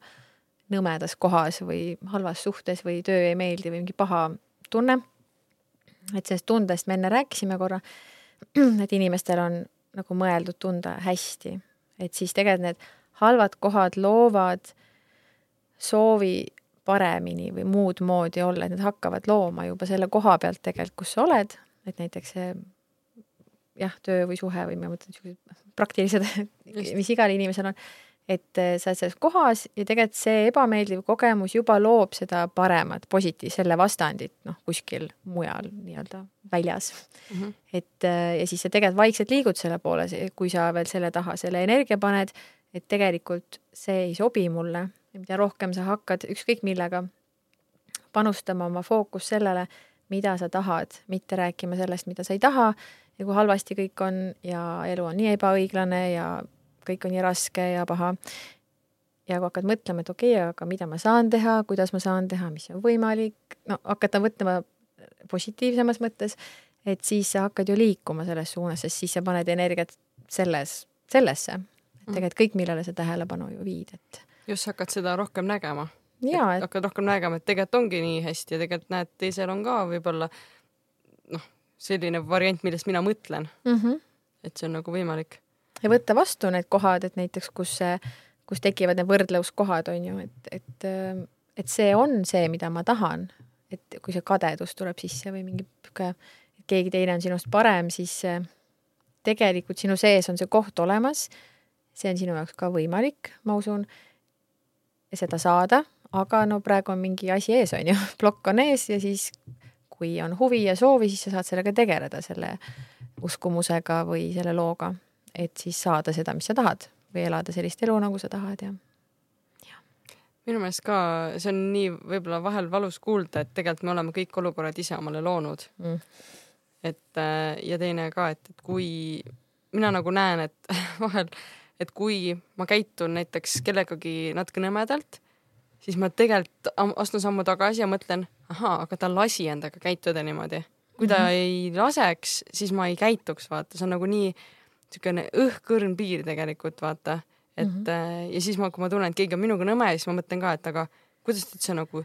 nõmedas kohas või halvas suhtes või töö ei meeldi või mingi paha tunne et sellest tundest me enne rääkisime korra, et inimestel on nagu mõeldud tunda hästi, et siis tegelikult need halvad kohad loovad soovi paremini või muud moodi olla, et nad hakkavad looma juba selle koha pealt tegelikult, kus sa oled, et näiteks see jah, töö või suhe või ma mõtlen, niisugused praktilised, mis igal inimesel on, et äh, sa oled selles kohas ja tegelikult see ebameeldiv kogemus juba loob seda paremat, positiivset, selle vastandit, noh, kuskil mujal nii-öelda väljas mm. -hmm. et äh, ja siis sa tegelikult vaikselt liigud selle poole, kui sa veel selle taha selle energia paned, et tegelikult see ei sobi mulle ja mida rohkem sa hakkad ükskõik millega panustama oma fookus sellele, mida sa tahad, mitte rääkima sellest, mida sa ei taha ja kui halvasti kõik on ja elu on nii ebaõiglane ja kõik on nii raske ja paha. ja kui hakkad mõtlema, et okei okay,, aga mida ma saan teha, kuidas ma saan teha, mis on võimalik, no hakata mõtlema positiivsemas mõttes, et siis sa hakkad ju liikuma selles suunas, sest siis sa paned energiat selles, sellesse. Et mm. tegelikult kõik, millele sa tähelepanu ju viid, et. just hakkad seda rohkem nägema. Et... hakkad rohkem nägema, et tegelikult ongi nii hästi ja tegelikult näed, teisel on ka võib-olla noh selline variant, millest mina mõtlen mm. -hmm. et see on nagu võimalik. ja võtta vastu need kohad, et näiteks, kus kus tekivad need võrdluskohad, on ju, et, et, et see on see, mida ma tahan. et kui see kadedus tuleb sisse või mingi sihuke, et keegi teine on sinust parem, siis tegelikult sinu sees on see koht olemas. See on sinu jaoks ka võimalik, ma usun, seda saada, aga no praegu on mingi asi ees, on ju, plokk on ees ja siis kui on huvi ja soovi, siis sa saad sellega tegeleda, selle uskumusega või selle looga, et siis saada seda, mis sa tahad või elada sellist elu, nagu sa tahad ja, ja. minu meelest ka see on nii võib-olla vahel valus kuulda, et tegelikult me oleme kõik olukorrad ise omale loonud. Mm.. et äh, ja teine ka, et, et kui mina nagu näen, et vahel, et kui ma käitun näiteks kellegagi natuke nõmedalt, siis ma tegelikult astun sammu tagasi ja mõtlen ahaa, aga ta lasi endaga käituda niimoodi. kui ta mm -hmm. ei laseks, siis ma ei käituks, vaata, see on nagu nii niisugune õhkõrn piir tegelikult, vaata. et mm -hmm. ja siis ma, kui ma tunnen, et keegi on minuga nõme, siis ma mõtlen ka, et aga kuidas ta üldse nagu,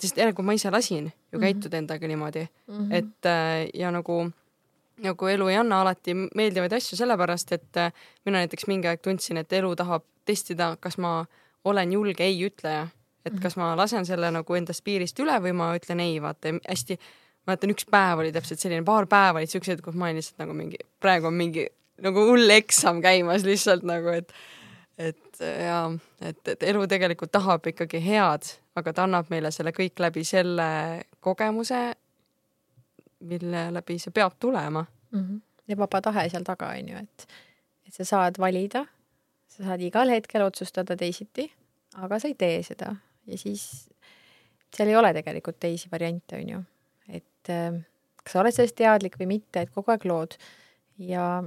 sest järelikult ma ise lasin ju käituda mm -hmm. endaga niimoodi mm, -hmm. et äh, ja nagu nagu elu ei anna alati meeldivaid asju, sellepärast et äh, mina näiteks mingi aeg tundsin, et elu tahab testida, kas ma olen julge ei ütleja et mhm. kas ma lasen selle nagu endast piirist üle või ma ütlen ei, vaata hästi, mäletan üks päev oli täpselt selline, paar päeva olid siuksed, kus ma olin lihtsalt nagu mingi, praegu on mingi nagu hull eksam käimas lihtsalt nagu, et et ja et, et elu tegelikult tahab ikkagi head, aga ta annab meile selle kõik läbi selle kogemuse, mille läbi see peab tulema mm. -hmm. ja vaba tahe seal taga on ju, et, et sa saad valida, sa saad igal hetkel otsustada teisiti, aga sa ei tee seda ja siis seal ei ole tegelikult teisi variante, on ju. et äh, kas sa oled sellest teadlik või mitte, et kogu aeg lood ja,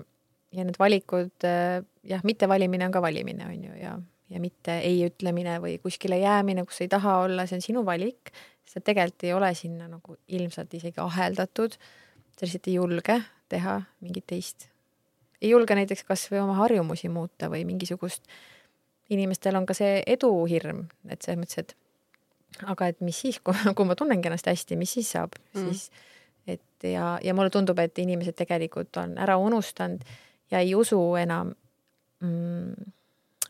ja need valikud, äh, jah, mittevalimine on ka valimine, on ju, ja, ja mitte ei ütlemine või kuskile jäämine, kus ei taha olla, see on sinu valik, sa tegelikult ei ole sinna nagu ilmselt isegi aheldatud, sa lihtsalt ei julge teha mingit teist. ei julge näiteks kas või oma harjumusi muuta või mingisugust inimestel on ka see eduhirm, et selles mõttes, et aga et mis siis, kui, kui ma tunnengi ennast hästi, mis siis saab mm., siis et ja, ja mulle tundub, et inimesed tegelikult on ära unustanud ja ei usu enam mm,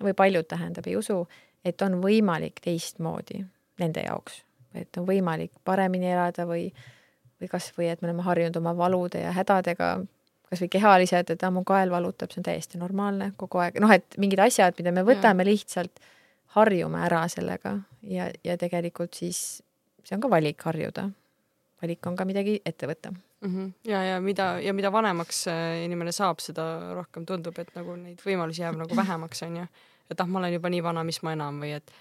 või paljud tähendab, ei usu, et on võimalik teistmoodi nende jaoks, et on võimalik paremini elada või, või kasvõi, et me oleme harjunud oma valude ja hädadega kasvõi kehalised, et mu kael valutab, see on täiesti normaalne kogu aeg, noh, et mingid asjad, mida me võtame lihtsalt, harjume ära sellega ja, ja tegelikult siis see on ka valik harjuda. valik on ka midagi ette võtta mm. -hmm. ja, ja mida ja mida vanemaks äh, inimene saab, seda rohkem tundub, et nagu neid võimalusi jääb nagu vähemaks, onju. et ah, ma olen juba nii vana, mis ma enam või et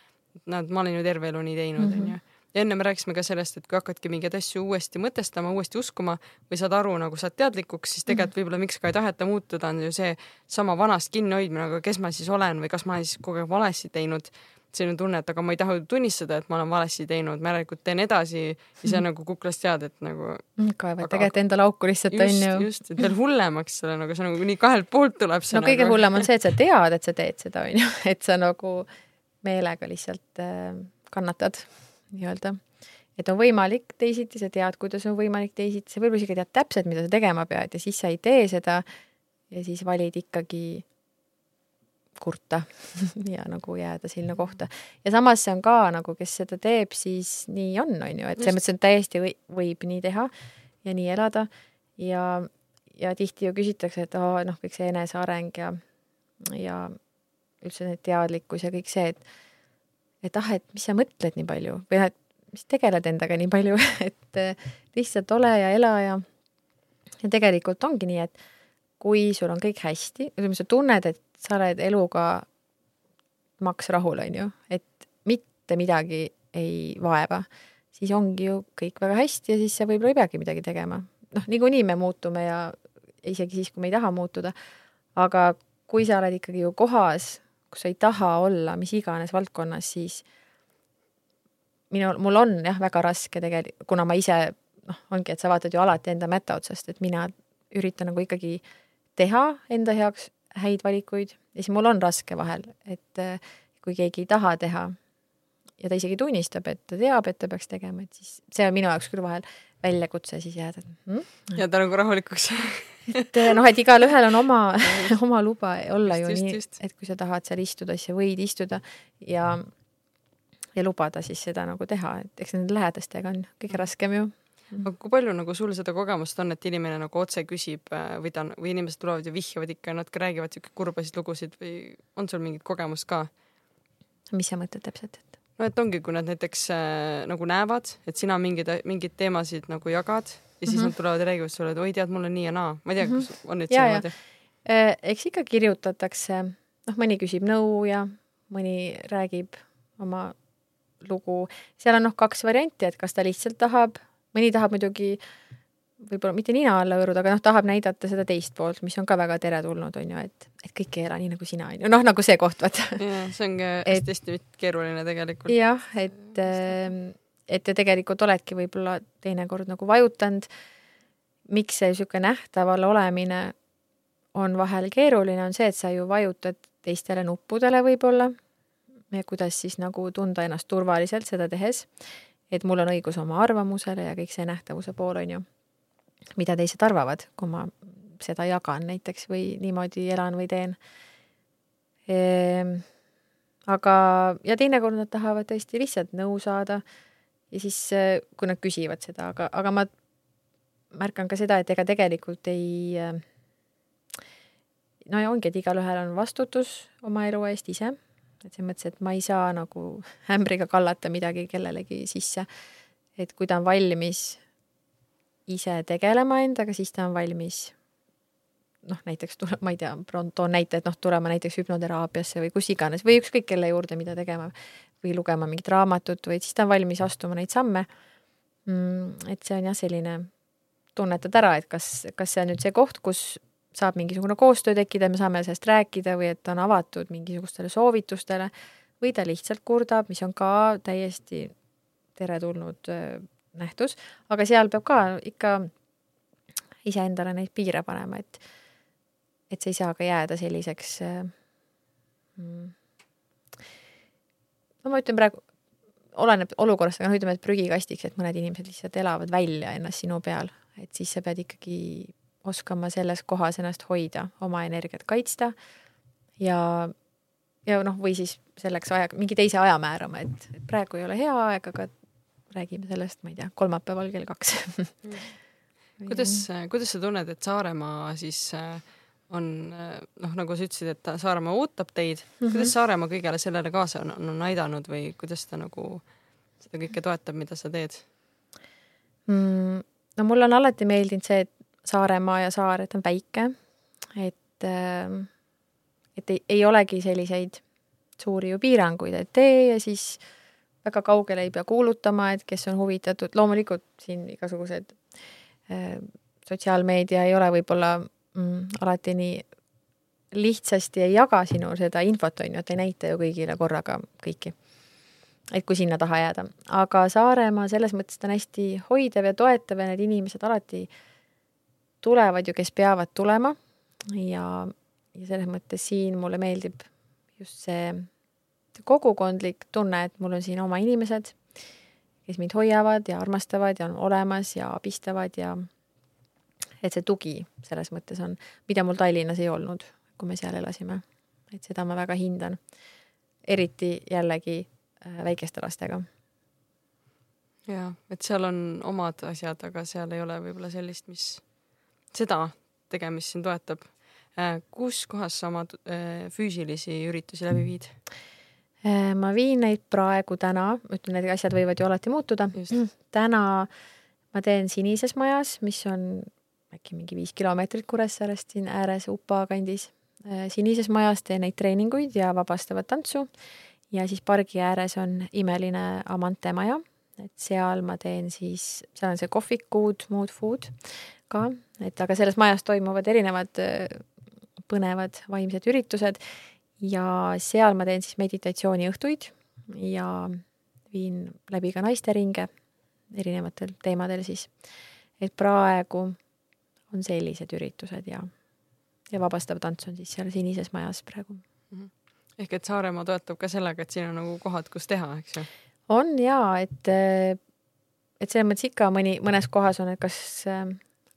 näed, ma olen ju terve elu nii teinud, mhm. onju ja enne me rääkisime ka sellest, et kui hakkadki mingeid asju uuesti mõtestama, uuesti uskuma või saad aru, nagu saad teadlikuks, siis tegelikult mhm. võib-olla miks ka ei taheta muutuda, on ju see sama vanast kinnihoidmine, aga kes ma siis olen või kas ma olen siis kogu aeg valesti teinud. selline tunne, et aga ma ei taha tunnistada, et ma olen valesti teinud, ma järelikult teen edasi ja see on nagu kuklast teada, et nagu. Mm, kaevad tegelikult endale auku lihtsalt on ju. just, et veel hullemaks selle nagu see nagu nii kahelt poolt tuleb no kõige nagu... hullem on see, et sa tead, et sa teed seda on ju, et sa nagu meelega lihtsalt äh, kannatad nii-öelda. et on võimalik teisiti, sa tead, kuidas on võimalik teisiti, sa võib-olla isegi tead täpselt, mida sa tegema pead ja siis sa ei tee seda ja siis valid ikkagi kurta ja nagu jääda sinna kohta. ja samas see on ka nagu, kes seda teeb, siis nii on, on ju, et selles mõttes, et täiesti või, võib nii teha ja nii elada ja, ja tihti ju küsitakse, et aa, noh, kõik see eneseareng ja, ja üldse need teadlikkus ja kõik see, et et ah, et mis sa mõtled nii palju või et mis tegeled endaga nii palju et lihtsalt ole ja ela ja ja tegelikult ongi nii, et kui sul on kõik hästi, ütleme, sa tunned, et sa oled eluga maks rahul, on ju, et mitte midagi ei vaeva, siis ongi ju kõik väga hästi ja siis sa võib-olla ei peagi midagi tegema. noh, niikuinii me muutume ja isegi siis, kui me ei taha muutuda, aga kui sa oled ikkagi ju kohas, kus sa ei taha olla mis iganes valdkonnas, siis minu, mul on jah, väga raske tegelikult, kuna ma ise noh, ongi, et sa vaatad ju alati enda mätta otsast, et mina üritan nagu ikkagi teha enda heaks häid valikuid ja siis mul on raske vahel, et eh, kui keegi ei taha teha ja ta isegi tunnistab, et ta teab, et ta peaks tegema, et siis see on minu jaoks küll vahel väljakutse siis jääda mm?. jääda nagu rahulikuks et eh, noh, et igalühel on oma, oma luba olla just, ju just, nii, et kui sa tahad seal istuda, siis sa võid istuda ja ja lubada siis seda nagu teha, et eks nende lähedastega on kõige raskem ju aga kui palju nagu sul seda kogemust on, et inimene nagu otse küsib äh, või ta, või inimesed tulevad ja vihjavad ikka ja natuke räägivad siuke kurbasid lugusid või on sul mingit kogemust ka? mis sa mõtled täpselt, et? No et ongi, kui nad näiteks äh, nagu näevad, et sina mingeid, mingeid teemasid nagu jagad ja siis mm -hmm. nad tulevad ja räägivad sulle, et oi, tead, mul on nii ja naa. ma ei tea mm, -hmm. kas on nüüd niimoodi? Äh, eks ikka kirjutatakse, noh, mõni küsib nõu ja mõni räägib oma lugu. seal on noh, kaks varianti, et kas ta lihtsalt tahab mõni tahab muidugi võib-olla mitte nina alla hõõruda, aga noh, tahab näidata seda teist poolt, mis on ka väga teretulnud, on ju, et, et kõik ei ela nii nagu sina, on ju, noh, nagu see koht, vaata. see ongi hästi-hästi keeruline tegelikult. jah, et, ehm, et ja tegelikult oledki võib-olla teinekord nagu vajutanud. miks see niisugune nähtaval olemine on vahel keeruline, on see, et sa ju vajutad teistele nuppudele võib-olla kuidas siis nagu tunda ennast turvaliselt seda tehes et mul on õigus oma arvamusele ja kõik see nähtavuse pool, on ju, mida teised arvavad, kui ma seda jagan näiteks või niimoodi elan või teen ehm,. aga, ja teinekord nad tahavad tõesti lihtsalt nõu saada ja siis, kui nad küsivad seda, aga, aga ma märkan ka seda, et ega tegelikult ei no ja ongi, et igalühel on vastutus oma elu eest ise et selles mõttes, et ma ei saa nagu ämbriga kallata midagi kellelegi sisse. et kui ta on valmis ise tegelema endaga, siis ta on valmis noh, näiteks tule, ma ei tea, toon näite, et noh, tulema näiteks hüpnoteraapiasse või kus iganes või ükskõik kelle juurde, mida tegema või lugema mingit raamatut või siis ta on valmis astuma neid samme mm,. et see on jah, selline tunnetad ära, et kas, kas see on nüüd see koht, kus saab mingisugune koostöö tekkida, me saame sellest rääkida või et on avatud mingisugustele soovitustele või ta lihtsalt kurdab, mis on ka täiesti teretulnud nähtus, aga seal peab ka ikka iseendale neid piire panema, et et see ei saa ka jääda selliseks mm, no ma ütlen praegu, oleneb olukorrast, aga noh, ütleme, et prügikastiks, et mõned inimesed lihtsalt elavad välja ennast sinu peal, et siis sa pead ikkagi oskama selles kohas ennast hoida, oma energiat kaitsta ja, ja noh, või siis selleks aja, mingi teise aja määrama, et, praegu ei ole hea aeg, aga räägime sellest, ma ei tea, kolmapäeval kell kaks kuidas, kuidas sa tunned, et Saaremaa siis äh, on noh, nagu sa ütlesid, et Saaremaa ootab teid mm, -hmm. kuidas Saaremaa kõigele sellele kaasa on, on aidanud või kuidas ta nagu seda kõike toetab, mida sa teed mm,? no mulle on alati meeldinud see, et Saaremaa ja saar, et on väike, et, ähm, et ei, ei olegi selliseid suuri ju piiranguid, et tee ja siis väga kaugele ei pea kuulutama, et kes on huvitatud, loomulikult siin igasugused äh, sotsiaalmeedia ei ole võib-olla mm, alati nii lihtsasti ei jaga sinu seda infot, on ju, et ei näita ju kõigile korraga kõiki. et kui sinna taha jääda, aga Saaremaa selles mõttes ta on hästi hoidev ja toetav ja need inimesed alati tulevad ju, kes peavad tulema ja, ja selles mõttes siin mulle meeldib just see kogukondlik tunne, et mul on siin oma inimesed, kes mind hoiavad ja armastavad ja on olemas ja abistavad ja et see tugi selles mõttes on, mida mul Tallinnas ei olnud, kui me seal elasime. et seda ma väga hindan. eriti jällegi äh, väikeste lastega. ja, et seal on omad asjad, aga seal ei ole võib-olla sellist, mis seda tegemist sind toetab. Äh, kus kohas sa oma äh, füüsilisi üritusi läbi viid? Ma viin neid praegu täna, ütlen, need asjad võivad ju alati muutuda. täna ma teen Sinises Majas, mis on äkki mingi viis kilomeetrit Kuressaarest siin ääres Upa kandis. Sinises Majas teen neid treeninguid ja vabastavat tantsu. Ja siis pargi ääres on imeline Amante maja, et seal ma teen siis, seal on see kohvikud, mood food ka, et aga selles majas toimuvad erinevad põnevad vaimsed üritused ja seal ma teen siis meditatsiooniõhtuid ja viin läbi ka naisteringe erinevatel teemadel siis. et praegu on sellised üritused ja, ja vabastav tants on siis seal Sinises Majas praegu. -hmm ehk et Saaremaa toetab ka sellega, et siin on nagu kohad, kus teha, eks ju? on ja, et, et selles mõttes ikka mõni, mõnes kohas on, et kas,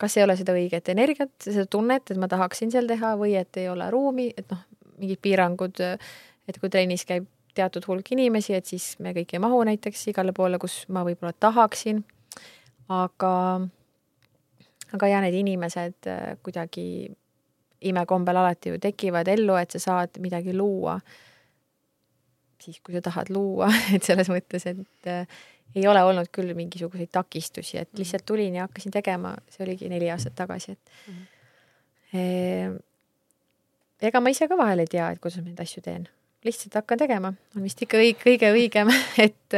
kas ei ole seda õiget energiat, seda tunnet, et ma tahaksin seal teha või et ei ole ruumi, et noh, mingid piirangud, et kui trennis käib teatud hulk inimesi, et siis me kõik ei mahu näiteks igale poole, kus ma võib-olla tahaksin. aga, aga ja need inimesed kuidagi imekombel alati ju tekivad ellu, et sa saad midagi luua siis, kui sa tahad luua, et selles mõttes, et äh, ei ole olnud küll mingisuguseid takistusi, et lihtsalt tulin ja hakkasin tegema, see oligi neli aastat tagasi, et mm -hmm. Ega ma ise ka vahel ei tea, et kuidas ma neid asju teen, lihtsalt hakkan tegema, on vist ikka õig, kõige õigem, et,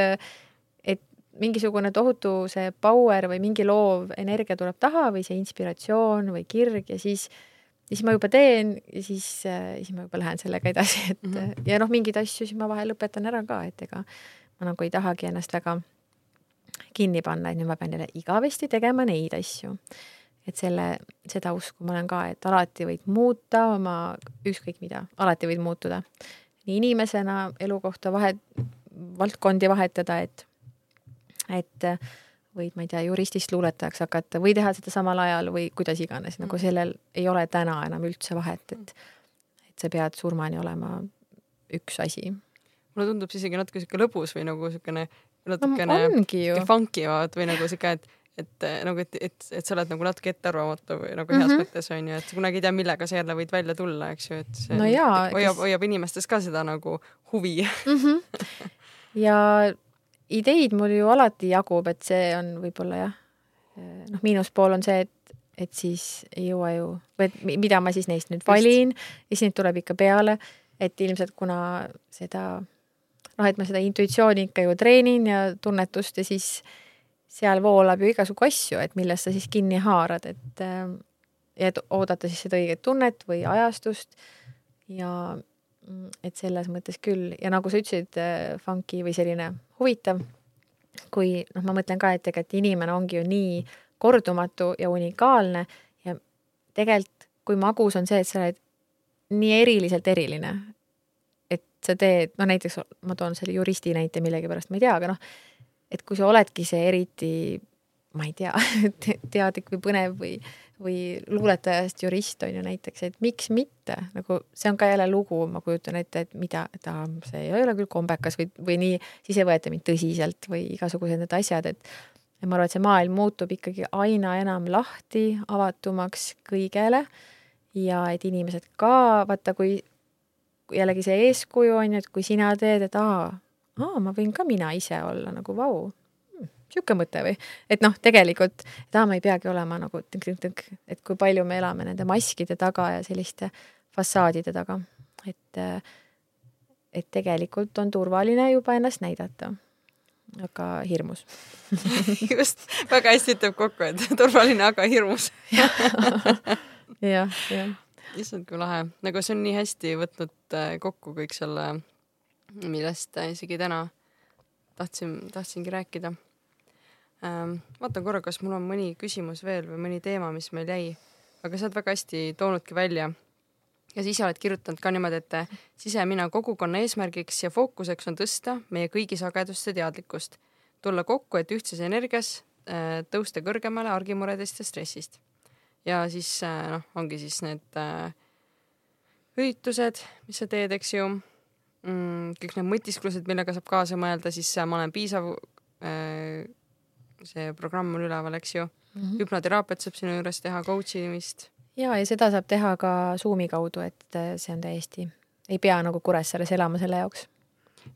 et mingisugune tohutu see power või mingi loov energia tuleb taha või see inspiratsioon või kirg ja siis siis ma juba teen ja siis, siis ma juba lähen sellega edasi, et mm -hmm. ja noh, mingeid asju siis ma vahel lõpetan ära ka, et ega ma nagu ei tahagi ennast väga kinni panna, et nüüd ma pean jälle igavesti tegema neid asju. Et selle, seda usku ma olen ka, et alati võid muuta oma ükskõik mida, alati võid muutuda. nii inimesena, elukohta vahet, valdkondi vahetada, et, et võid, ma ei tea, juristist luuletajaks hakata või teha seda samal ajal või kuidas iganes, nagu mm. sellel ei ole täna enam üldse vahet, et, et sa pead surmani olema üks asi. mulle tundub see isegi natuke sihuke lõbus või nagu siukene natukene no, funky vaat või nagu sihuke, et et nagu, et, et, et sa oled nagu natuke ettearvamatu või nagu heas mm -hmm. mõttes on ju, et kunagi ei tea, millega sa jälle võid välja tulla, eks ju, et see no jaa, hoiab kes..., hoiab inimestes ka seda nagu huvi mm. -hmm. ja ideid mul ju alati jagub, et see on võib-olla jah, noh, miinuspool on see, et, et siis ei jõua ju, või et mida ma siis neist nüüd valin ja siis neid tuleb ikka peale, et ilmselt kuna seda noh, et ma seda intuitsiooni ikka ju treenin ja tunnetust ja siis seal voolab ju igasugu asju, et millest sa siis kinni haarad, et ja et oodata siis seda õiget tunnet või ajastust. Ja Mm, et selles mõttes küll. Ja nagu sa ütlesid, äh, funky või selline huvitav, kui noh, ma mõtlen ka, et tegelikult inimene ongi ju nii kordumatu ja unikaalne ja tegelikult kui magus on see, et sa oled nii eriliselt eriline, et sa teed, no näiteks ma toon selle juristi näite millegipärast, ma ei tea, aga noh, et kui sa oledki see eriti, ma ei tea teadlik või põnev või või luuletajast jurist on ju näiteks, et miks mitte, nagu see on ka jälle lugu, ma kujutan ette, et mida, et aa, see ei ole küll kombekas või, või nii, siis ei võeta mind tõsiselt või igasugused need asjad, et ja ma arvan, et see maailm muutub ikkagi aina enam lahti, avatumaks kõigele ja et inimesed ka, vaata, kui jällegi see eeskuju on ju, et kui sina teed, et aa, aa, ma võin ka mina ise olla nagu vau, niisugune mõte või, et noh, tegelikult, et aa, ma ei peagi olema nagu tõnk-tõnk-tõnk, et kui palju me elame nende maskide taga ja selliste fassaadide taga, et et tegelikult on turvaline juba ennast näidata, aga hirmus. Just, väga hästi ütleb kokku, et turvaline, aga hirmus. Jah, jah. issand, kui lahe, nagu see on nii hästi võtnud äh, kokku kõik selle, millest isegi täna tahtsin, tahtsingi rääkida ähm,. vaatan korra, kas mul on mõni küsimus veel või mõni teema, mis meil jäi, aga sa oled väga hästi toonudki välja ja sa ise oled kirjutanud ka niimoodi, et sisemina kogukonna eesmärgiks ja fookuseks on tõsta meie kõigi sageduste teadlikkust, tulla kokku, et ühtses energias äh, tõusta kõrgemale argimuredest ja stressist. ja siis äh, noh, ongi siis need äh, üritused, mis sa teed, eks ju mm,. kõik need mõtisklused, millega saab kaasa mõelda, siis ma olen piisav äh,. see programm on üleval, eks ju mm -hmm.. hüpnoteraapiat saab sinu juures teha, coach imist. ja, ja seda saab teha ka Zoomi kaudu, et äh, see on täiesti, ei pea nagu Kuressaares elama selle jaoks.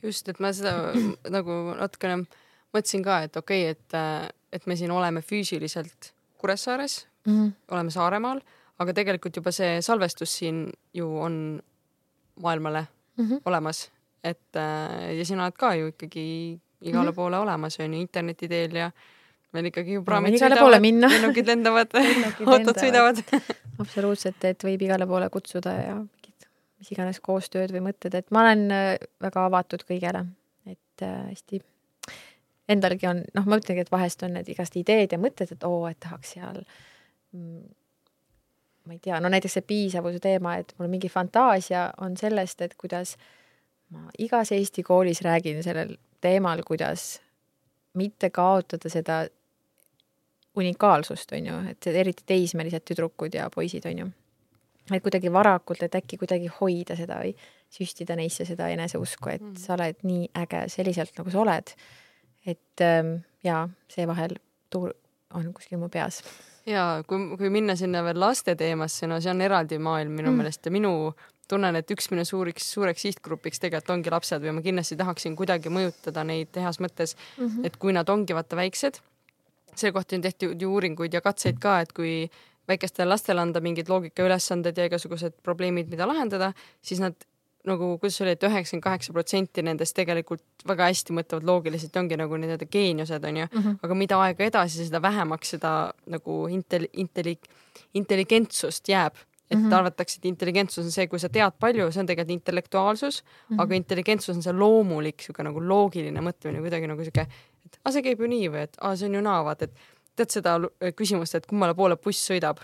just, et ma seda nagu natukene mõtlesin ka, et okei okay,, et, äh, et me siin oleme füüsiliselt Kuressaares mm, -hmm. oleme Saaremaal, aga tegelikult juba see salvestus siin ju on maailmale mm -hmm. olemas, et äh, ja sina oled ka ju ikkagi igale mm -hmm. poole olemas, on ju, interneti teel ja meil ikkagi ju praamid sõidavad, lennukid lendavad autod sõidavad. Absoluutselt, et võib igale poole kutsuda ja mingid mis iganes koostööd või mõtted, et ma olen äh, väga avatud kõigele, et äh, hästi endalgi on, noh, ma ütlengi, et vahest on need igast ideed ja mõtted, et oo, et tahaks seal mm, ma ei tea, no näiteks see piisavuse teema, et mul mingi fantaasia on sellest, et kuidas ma igas Eesti koolis räägin sellel teemal, kuidas mitte kaotada seda unikaalsust, on ju, et eriti teismelised tüdrukud ja poisid, on ju. et kuidagi varakult, et äkki kuidagi hoida seda või süstida neisse seda eneseusku, et mm. sa oled nii äge selliselt, nagu sa oled. et ähm, jaa, see vahel tuur on kuskil mu peas ja kui, kui minna sinna veel laste teemasse, no see on eraldi maailm minu mm. meelest ja minu tunnen, et üks minu suuriks, suureks sihtgrupiks tegelikult ongi lapsed või ma kindlasti tahaksin kuidagi mõjutada neid heas mõttes mm, -hmm. et kui nad ongi vaata väiksed, selle kohta on tehtud ju uuringuid ja katseid ka, et kui väikestele lastele anda mingid loogikaülesanded ja igasugused probleemid, mida lahendada, siis nad nagu, kuidas see oli, et üheksakümmend kaheksa protsenti nendest tegelikult väga hästi mõtlevad loogiliselt ja ongi nagu nii-öelda geeniused onju mm, -hmm. aga mida aega edasi, seda vähemaks seda nagu intelli-, intelli-, intelligentsust jääb. et mm -hmm. arvatakse, et intelligentsus on see, kui sa tead palju, see on tegelikult intellektuaalsus mm, -hmm. aga intelligentsus on see loomulik sihuke nagu loogiline mõtlemine, kuidagi nagu sihuke, et aa, see käib ju nii või et aa, see on ju naa, vaata, et tead seda küsimust, et kummale poole buss sõidab?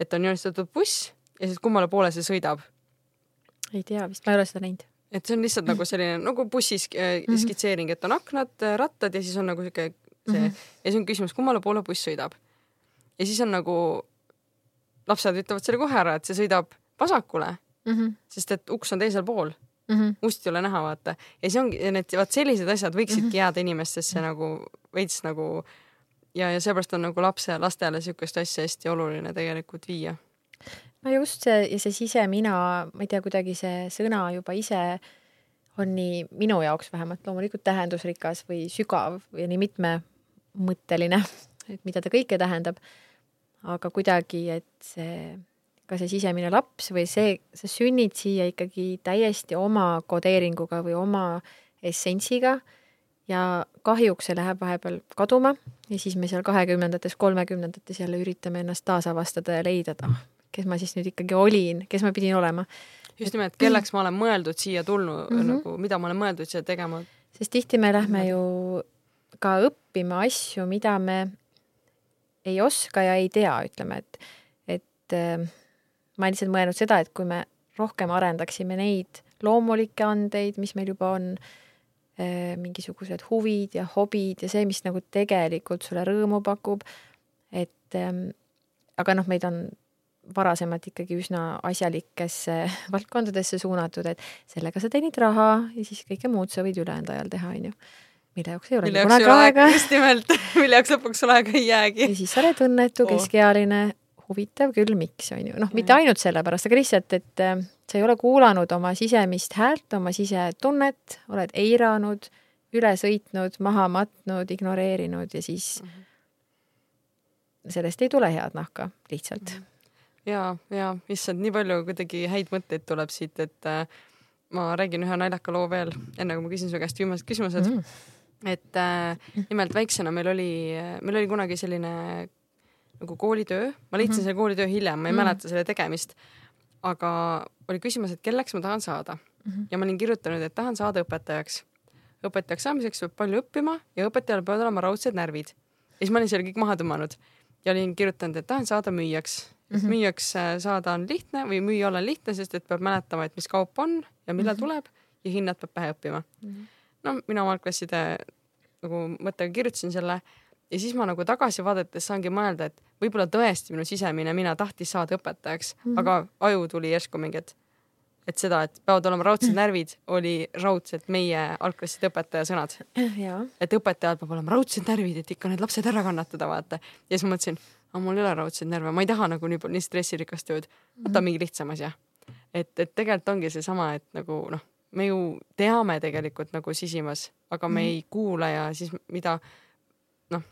et on joonistatud buss ja siis kummale poole see sõidab ei tea vist, ma ei ole seda näinud. et see on lihtsalt nagu selline nagu bussis äh, mhm. skitseering, et on aknad, äh, rattad ja siis on nagu siuke see mm -hmm. ja siis on küsimus, kummale poole buss sõidab. ja siis on nagu, lapsed ütlevad selle kohe ära, et see sõidab vasakule mm, -hmm. sest et uks on teisel pool mm. -hmm. ust ei ole näha, vaata. ja see ongi, need, vaat sellised asjad võiksidki mm -hmm. jääda inimestesse mm -hmm. nagu veits nagu ja, ja seepärast on nagu lapse, lastele siukest asja hästi oluline tegelikult viia no just see ja see sisemina, ma ei tea, kuidagi see sõna juba ise on nii minu jaoks vähemalt loomulikult tähendusrikas või sügav ja nii mitmemõtteline, et mida ta kõike tähendab. aga kuidagi, et see, ka see sisemine laps või see, sa sünnid siia ikkagi täiesti oma kodeeringuga või oma essentsiga ja kahjuks see läheb vahepeal kaduma ja siis me seal kahekümnendates, kolmekümnendates jälle üritame ennast taasavastada ja leida, et ah, kes ma siis nüüd ikkagi olin, kes ma pidin olema. just nimelt, kelleks ma olen mõeldud siia tulnud mm, -hmm. nagu mida ma olen mõeldud siia tegema. sest tihti me lähme ju ka õppima asju, mida me ei oska ja ei tea, ütleme, et, et äh, ma olen lihtsalt mõelnud seda, et kui me rohkem arendaksime neid loomulikke andeid, mis meil juba on äh,, mingisugused huvid ja hobid ja see, mis nagu tegelikult sulle rõõmu pakub, et ähm, aga noh, meid on varasemalt ikkagi üsna asjalikesse valdkondadesse suunatud, et sellega sa teenid raha ja siis kõike muud sa võid ülejäänud ajal teha, onju. mille jaoks ei ole kunagi aega. just nimelt, mille jaoks lõpuks sul aega ei jäägi. ja siis sa oled õnnetu oh., keskealine, huvitav küll, miks, onju. noh, mitte ainult sellepärast, aga lihtsalt, et äh, sa ei ole kuulanud oma sisemist häält, oma sisetunnet, oled eiranud, üle sõitnud, maha matnud, ignoreerinud ja siis mm -hmm. sellest ei tule head nahka lihtsalt mm. -hmm ja, ja issand, nii palju kuidagi häid mõtteid tuleb siit, et äh, ma räägin ühe naljaka loo veel, enne kui ma küsin su käest viimased küsimused mm.. et äh, nimelt väiksena meil oli, meil oli kunagi selline nagu koolitöö, ma leidsin mm -hmm. selle koolitöö hiljem, ma ei mm -hmm. mäleta selle tegemist. aga oli küsimus, et kelleks ma tahan saada mm. -hmm. ja ma olin kirjutanud, et tahan saada õpetajaks. õpetajaks saamiseks peab palju õppima ja õpetajal peavad olema raudsed närvid. ja siis ma olin selle kõik maha tõmmanud ja olin kirjutanud, et tahan saada müüjaks mm -hmm. müüjaks saada on lihtne või müüa olla lihtne, sest et peab mäletama, et mis kaup on ja millal mm -hmm. tuleb ja hinnad peab pähe õppima mm. -hmm. no mina oma klasside nagu mõttega kirjutasin selle ja siis ma nagu tagasi vaadates saangi mõelda, et võib-olla tõesti minu sisemine mina tahtis saada õpetajaks mm, -hmm. aga aju tuli järsku mingi, et et seda, et peavad olema raudsed närvid, oli raudselt meie algklasside õpetaja sõnad. et õpetajal peab olema raudsed närvid, et ikka need lapsed ära kannatada, vaata. ja siis ma mõtlesin, aga mul ei ole raudseid närve, ma ei taha nagu nii, nii stressirikast tööd. võta mingi lihtsam asja. et, et tegelikult ongi seesama, et nagu noh, me ju teame tegelikult nagu sisimas, aga me -hmm. ei kuula ja siis mida noh,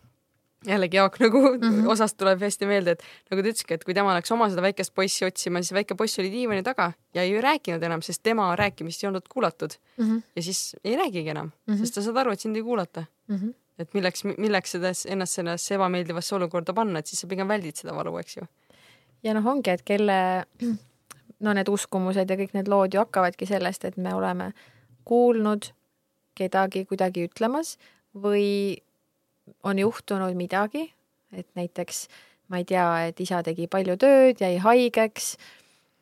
jällegi Jaak nagu mm -hmm. osast tuleb hästi meelde, et nagu ta ütleski, et kui tema läks oma seda väikest poissi otsima, siis väike poiss oli diivani taga ja ei rääkinud enam, sest tema rääkimist ei olnud kuulatud mm. -hmm. ja siis ei räägigi enam mm, -hmm. sest ta saad aru, et sind ei kuulata mm. -hmm. Et milleks, milleks seda ennast sellesse ebameeldivasse olukorda panna, et siis sa pigem väldid seda valu, eks ju. ja noh, ongi, et kelle no need uskumused ja kõik need lood ju hakkavadki sellest, et me oleme kuulnud kedagi kuidagi ütlemas või on juhtunud midagi, et näiteks ma ei tea, et isa tegi palju tööd, jäi haigeks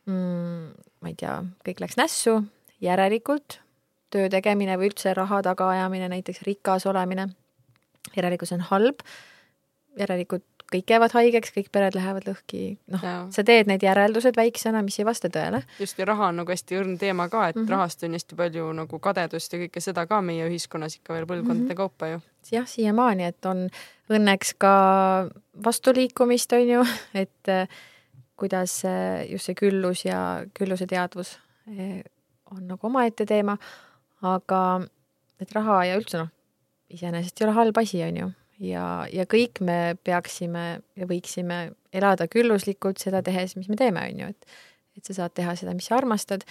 mm,, ma ei tea, kõik läks nässu, järelikult töö tegemine või üldse raha tagaajamine, näiteks rikas olemine, järelikult see on halb, järelikult kõik jäävad haigeks, kõik pered lähevad lõhki, noh, sa teed need järeldused väiksena, mis ei vasta tõele. just, ja raha on nagu hästi õrn teema ka, et mm -hmm. rahast on hästi palju nagu kadedust ja kõike seda ka meie ühiskonnas ikka veel põlvkondade mm -hmm. kaupa ju. jah, siiamaani, et on õnneks ka vastuliikumist, on ju, et äh, kuidas äh, just see küllus ja külluse teadvus äh, on nagu omaette teema, aga et raha ja üldse noh, iseenesest ei ole halb asi, on ju. Ja, ja kõik me peaksime ja võiksime elada külluslikult seda tehes, mis me teeme, on ju, et et sa saad teha seda, mis sa armastad,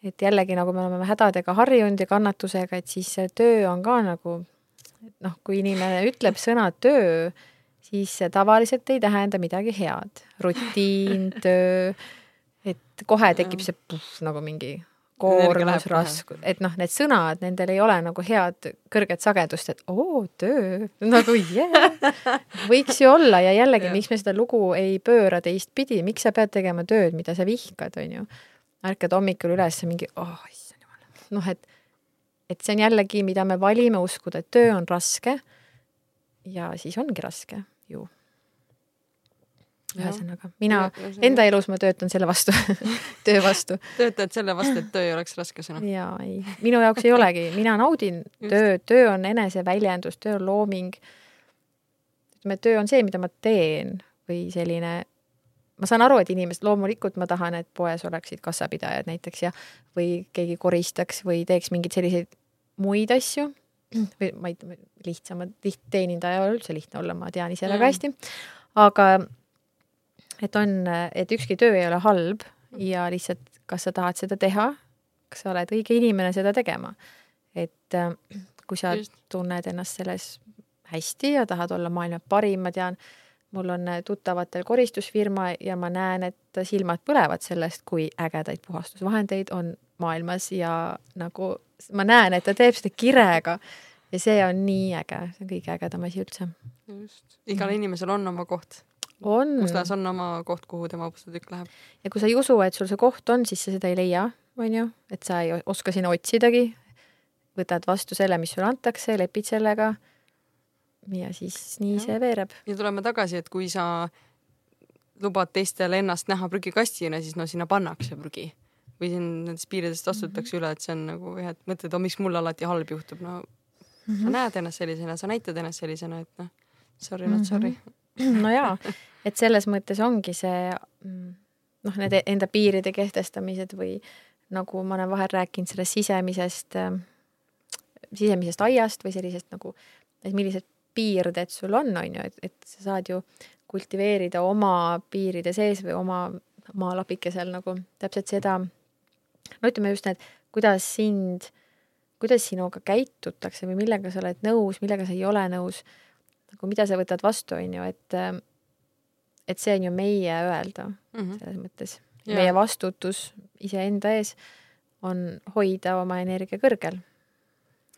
et jällegi, nagu me oleme hädadega harjunud ja kannatusega, et siis see töö on ka nagu noh, kui inimene ütleb sõna töö, siis see tavaliselt ei tähenda midagi head. rutiin, töö, et kohe tekib see puh, nagu mingi koormus, raskus, et noh, need sõnad, nendel ei ole nagu head kõrget sagedust, et oo, töö, nagu yeah. võiks ju olla ja jällegi, miks me seda lugu ei pööra teistpidi, miks sa pead tegema tööd, mida sa vihkad, on ju. ärkad hommikul üles mingi, oh issand jumal, noh, et, et see on jällegi, mida me valime uskuda, et töö on raske. ja siis ongi raske ju ühesõnaga, mina enda elus ma töötan selle vastu töö vastu. töötad selle vastu, et töö ei oleks raske sõna? jaa, ei, minu jaoks ei olegi, mina naudin tööd, töö on eneseväljendus, töö on looming. ütleme, töö on see, mida ma teen või selline, ma saan aru, et inimesed, loomulikult ma tahan, et poes oleksid kassapidajad näiteks ja, või keegi koristaks või teeks mingeid selliseid muid asju või ma ei, lihtsamad, liht-, teenindaja ei ole üldse lihtne olla, ma tean ise väga hästi. aga et on, et ükski töö ei ole halb ja lihtsalt, kas sa tahad seda teha, kas sa oled õige inimene seda tegema. et äh, kui sa Just. tunned ennast selles hästi ja tahad olla maailma parim, ma tean, mul on tuttavatel koristusfirma ja ma näen, et silmad põlevad sellest, kui ägedaid puhastusvahendeid on maailmas ja nagu ma näen, et ta teeb seda kirega ja see on nii äge, see on kõige ägedam asi üldse. just, igal inimesel on oma koht on. Mustas on oma koht, kuhu tema opusatükk läheb. ja kui sa ei usu, et sul see koht on, siis sa seda ei leia, on ju, et sa ei oska sinna otsidagi. võtad vastu selle, mis sulle antakse, lepid sellega. ja siis nii ja. see veereb. ja tuleme tagasi, et kui sa lubad teistel ennast näha prügikastina, siis no sinna pannakse prügi või siin nendest piiridest astutakse mm -hmm. üle, et see on nagu jah, et mõtled, oh miks mul alati halb juhtub, no mm -hmm. sa mhm. näed ennast sellisena, sa näitad ennast sellisena, et noh, sorry mm, -hmm. not sorry no jaa, et selles mõttes ongi see mm, noh, need enda piiride kehtestamised või nagu ma olen vahel rääkinud sellest sisemisest, äh, sisemisest aiast või sellisest nagu, et millised piirded sul on, on ju, et, et sa saad ju kultiveerida oma piiride sees või oma maalapikesel nagu täpselt seda, no ütleme just need, kuidas sind, kuidas sinuga käitutakse või millega sa oled nõus, millega sa ei ole nõus nagu mida sa võtad vastu, on ju, et et see on ju meie öelda mm -hmm. selles mõttes. meie vastutus iseenda ees on hoida oma energia kõrgel.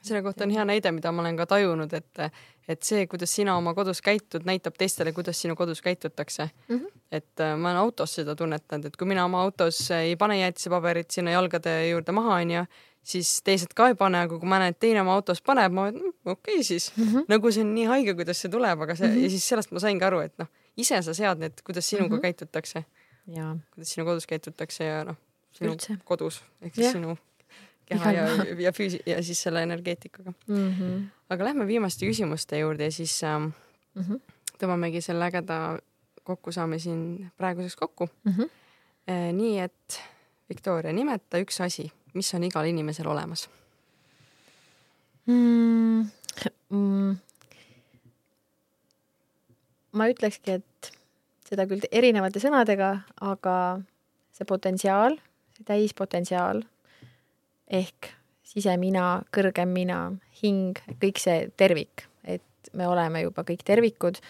selle kohta on hea näide, mida ma olen ka tajunud, et, et see, kuidas sina oma kodus käitud, näitab teistele, kuidas sinu kodus käitutakse mm. -hmm. et äh, ma olen autos seda tunnetanud, et kui mina oma autos ei pane jäätisepaberit sinna jalgade juurde maha, onju, siis teised ka ei pane, aga kui ma näen, et teine oma autos paneb, ma mõtlen, okei okay, siis mm. -hmm. nagu see on nii haige, kuidas see tuleb, aga see mm -hmm. ja siis sellest ma saingi aru, et noh, ise sa sead need, kuidas sinuga mm -hmm. käitutakse. kuidas sinu kodus käitutakse ja noh, sinu Üldse. kodus ehk siis ja. sinu keha ja, ja füüsi- ja siis selle energeetikaga mm. -hmm. aga lähme viimaste küsimuste juurde ja siis ähm, mm -hmm. tõmbamegi selle ägeda kokkusaame siin praeguseks kokku mm. -hmm. E, nii et Viktoria, nimeta üks asi, mis on igal inimesel olemas mm,? Mm, ma ütlekski, et seda küll erinevate sõnadega, aga see potentsiaal, see täispotentsiaal ehk sisemina, kõrgem mina, hing, kõik see tervik, et me oleme juba kõik tervikud,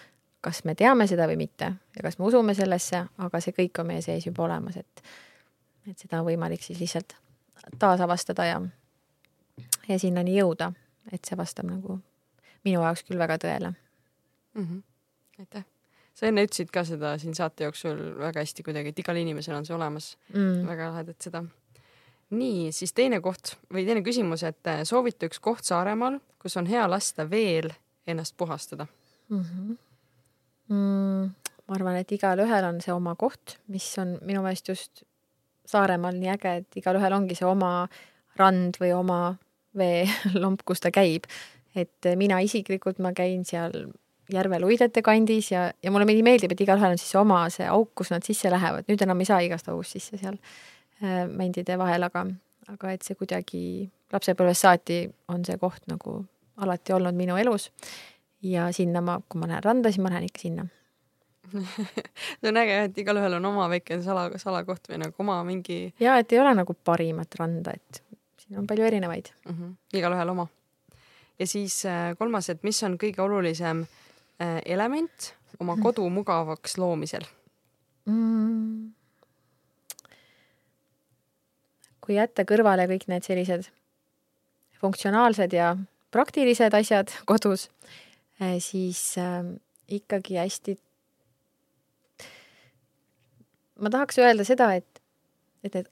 kas me teame seda või mitte ja kas me usume sellesse, aga see kõik on meie sees juba olemas, et et seda on võimalik siis lihtsalt taasavastada ja ja sinnani jõuda, et see vastab nagu minu jaoks küll väga tõele mm. -hmm. Aitäh. sa enne ütlesid ka seda siin saate jooksul väga hästi kuidagi, et igal inimesel on see olemas mm.. väga lahedalt seda nii, siis teine koht või teine küsimus, et äh, soovita üks koht Saaremaal, kus on hea lasta veel ennast puhastada mm? -hmm. Mm, ma arvan, et igalühel on see oma koht, mis on minu meelest just Saaremaal nii äge, et igalühel ongi see oma rand või oma veelomp, kus ta käib. et mina isiklikult, ma käin seal Järvel uidete kandis ja, ja mulle meeldib, et igalühel on siis oma see auk, kus nad sisse lähevad, nüüd enam ei saa igast august sisse seal Äh, mändide vahel, aga, aga et see kuidagi lapsepõlvest saati on see koht nagu alati olnud minu elus. ja sinna ma, kui ma lähen randa, siis ma lähen ikka sinna see on äge, et igalühel on oma väike sala, salakoht või nagu oma mingi. ja et ei ole nagu parimat randa, et siin on palju erinevaid mm. -hmm. igalühel oma. ja siis äh, kolmas, et mis on kõige olulisem element oma kodu mugavaks loomisel mm.? kui jätta kõrvale kõik need sellised funktsionaalsed ja praktilised asjad kodus, eh, siis äh, ikkagi hästi. ma tahaks öelda seda, et, et need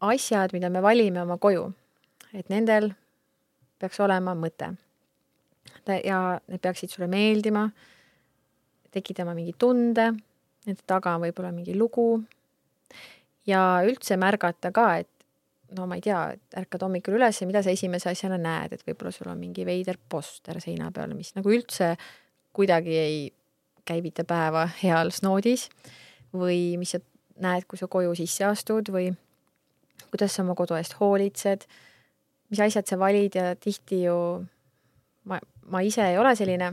asjad, mida me valime oma koju, et nendel peaks olema mõte. Ja need peaksid sulle meeldima, tekitama mingi tunde, nende taga on võib-olla mingi lugu. Ja üldse märgata ka, et no ma ei tea, ärkad hommikul üles ja mida sa esimese asjana näed, et võib-olla sul on mingi veider poster seina peal, mis nagu üldse kuidagi ei käivita päeva heas noodis või mis sa näed, kui sa koju sisse astud või kuidas sa oma kodu eest hoolitsed, mis asjad sa valid ja tihti ju ma, ma ise ei ole selline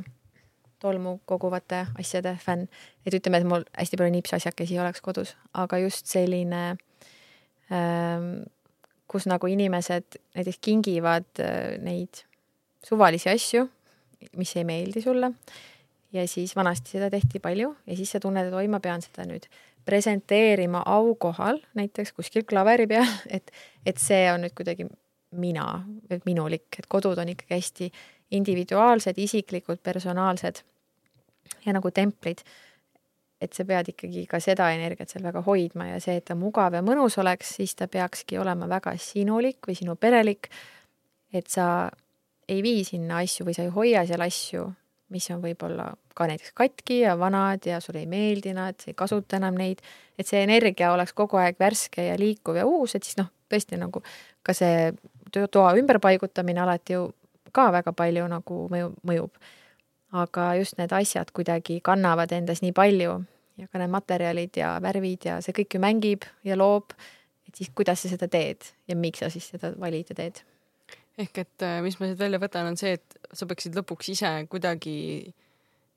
tolmu koguvate asjade fänn, et ütleme, et mul hästi palju nipsasjakesi oleks kodus, aga just selline ähm, kus nagu inimesed näiteks kingivad äh, neid suvalisi asju, mis ei meeldi sulle. ja siis vanasti seda tehti palju ja siis sa tunned, et oi, ma pean seda nüüd presenteerima aukohal, näiteks kuskil klaveri peal, et, et see on nüüd kuidagi mina, minulik, et kodud on ikkagi hästi individuaalsed, isiklikud, personaalsed ja nagu templid et sa pead ikkagi ka seda energiat seal väga hoidma ja see, et ta mugav ja mõnus oleks, siis ta peakski olema väga sinulik või sinu perelik. et sa ei vii sinna asju või sa ei hoia seal asju, mis on võib-olla ka näiteks katki ja vanad ja sulle ei meeldi nad, sa ei kasuta enam neid, et see energia oleks kogu aeg värske ja liikuv ja uus, et siis noh, tõesti nagu ka see toa ümberpaigutamine alati ju ka väga palju nagu mõju, mõjub aga just need asjad kuidagi kannavad endas nii palju ja ka need materjalid ja värvid ja see kõik ju mängib ja loob, et siis kuidas sa seda teed ja miks sa siis seda valid ja teed. ehk et äh, mis ma siit välja võtan, on see, et sa peaksid lõpuks ise kuidagi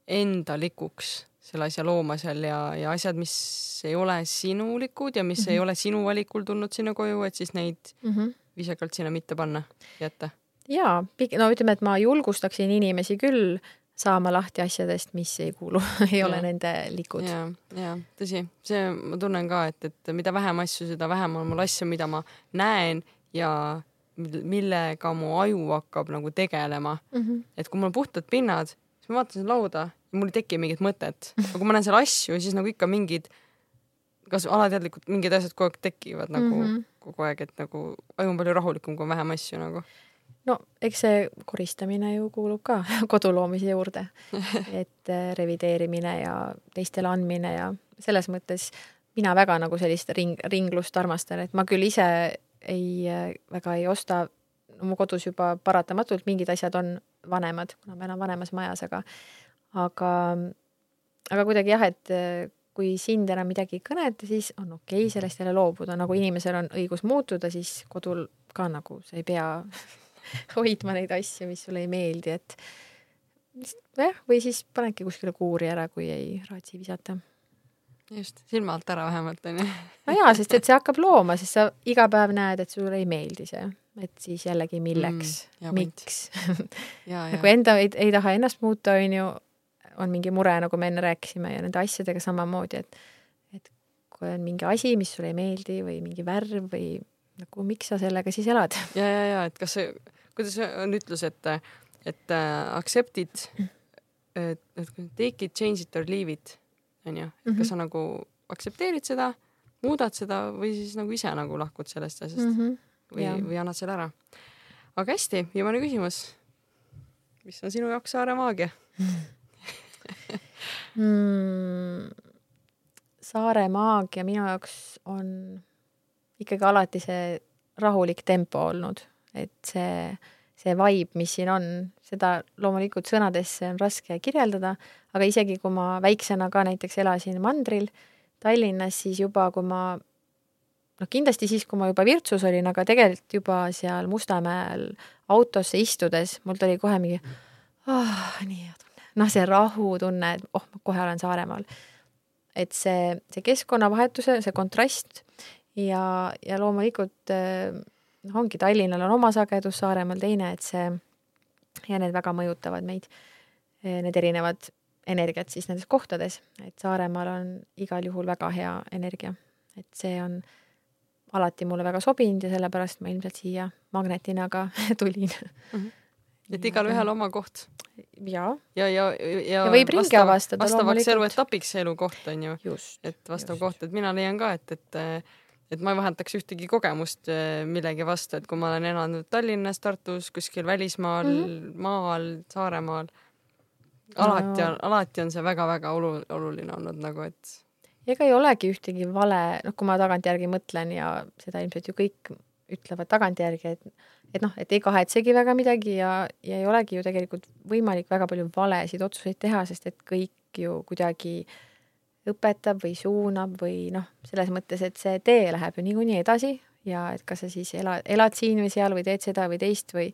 endalikuks selle asja looma seal ja, ja asjad, mis ei ole sinulikud ja mis mm -hmm. ei mhm. ole sinu valikul tulnud sinna koju, et siis neid mm -hmm. viisakalt sinna mitte panna, jätta jaa, no ütleme, et ma julgustaksin inimesi küll saama lahti asjadest, mis ei kuulu ei ja. ole nende likud. ja, ja tõsi, see ma tunnen ka, et, et mida vähem asju, seda vähem on mul asju, mida ma näen ja millega mu aju hakkab nagu tegelema mm. -hmm. et kui mul on puhtad pinnad, siis ma vaatan seda lauda ja mul ei teki mingit mõtet, aga kui ma näen seal asju, siis nagu ikka mingid, kas alateadlikult mingid asjad kogu aeg tekivad nagu mm, -hmm. kogu aeg, et nagu aju on palju rahulikum, kui on vähem asju nagu. No eks see koristamine ju kuulub ka kodu loomise juurde, et äh, revideerimine ja teistele andmine ja selles mõttes mina väga nagu sellist ring, ringlust armastan, et ma küll ise ei, väga ei osta, mu kodus juba paratamatult mingid asjad on vanemad, kuna ma elan vanemas majas, aga aga, aga kuidagi jah, et äh, kui sind enam midagi ei kõneta, siis on okei okay sellest jälle loobuda, nagu inimesel on õigus muutuda, siis kodul ka nagu sa ei pea hoidma neid asju, mis sulle ei meeldi, et jah, või siis panedki kuskile kuuri ära, kui ei raatsi visata. just, silma alt ära vähemalt onju. no jaa, sest et see hakkab looma, sest sa iga päev näed, et sulle ei meeldi see, et siis jällegi milleks Mm, miks. kui enda ei, ei taha ennast muuta, on ju, on mingi mure, nagu me enne rääkisime ja nende asjadega samamoodi, et et kui on mingi asi, mis sulle ei meeldi või mingi värv või nagu miks sa sellega siis elad? ja, ja, ja et kas see, kuidas on ütlus, et, et äh, accept it, et, et take it, change it or leave it onju, et Mhm. kas sa nagu aktsepteerid seda, muudad seda või siis nagu ise nagu lahkud sellest asjast mm -hmm. või või annad selle ära. aga hästi, viimane küsimus. mis on sinu jaoks Saare maagia? mm,. saare maagia minu jaoks on ikkagi alati see rahulik tempo olnud, et see, see vibe, mis siin on, seda loomulikult sõnadesse on raske kirjeldada, aga isegi kui ma väiksena ka näiteks elasin mandril Tallinnas, siis juba, kui ma noh, kindlasti siis, kui ma juba Virtsus olin, aga tegelikult juba seal Mustamäel autosse istudes mul tuli kohe mingi oh, nii hea tunne, noh, see rahutunne, et oh, ma kohe olen Saaremaal. et see, see keskkonnavahetuse, see kontrast ja, ja loomulikult eh, noh, ongi Tallinnal on oma sagedus, Saaremaal teine, et see ja need väga mõjutavad meid, need erinevad energiat siis nendes kohtades, et Saaremaal on igal juhul väga hea energia, et see on alati mulle väga sobinud ja sellepärast ma ilmselt siia magnetina ka tulin. et igalühel oma koht jaa, ja, ja, ja, Ja võib ringi avastada vastavaks eluetapiks elukoht on ju, just. et vastav Just. koht, et mina leian ka, et, et et ma ei vahetaks ühtegi kogemust eh, millegi vastu, et kui ma olen elanud Tallinnas, Tartus, kuskil välismaal mm. -hmm. maal, Saaremaal, alati on, alati on see väga-väga olu-, oluline olnud nagu, et ega ei olegi ühtegi vale, noh, kui ma tagantjärgi mõtlen ja seda ilmselt ju kõik ütlevad tagantjärgi, et et noh, et ei kahetsegi väga midagi ja, ja ei olegi ju tegelikult võimalik väga palju valesid otsuseid teha, sest et kõik ju kuidagi õpetab või suunab või noh, selles mõttes, et see tee läheb ju niikuinii edasi ja et kas sa siis ela, elad siin või seal või teed seda või teist või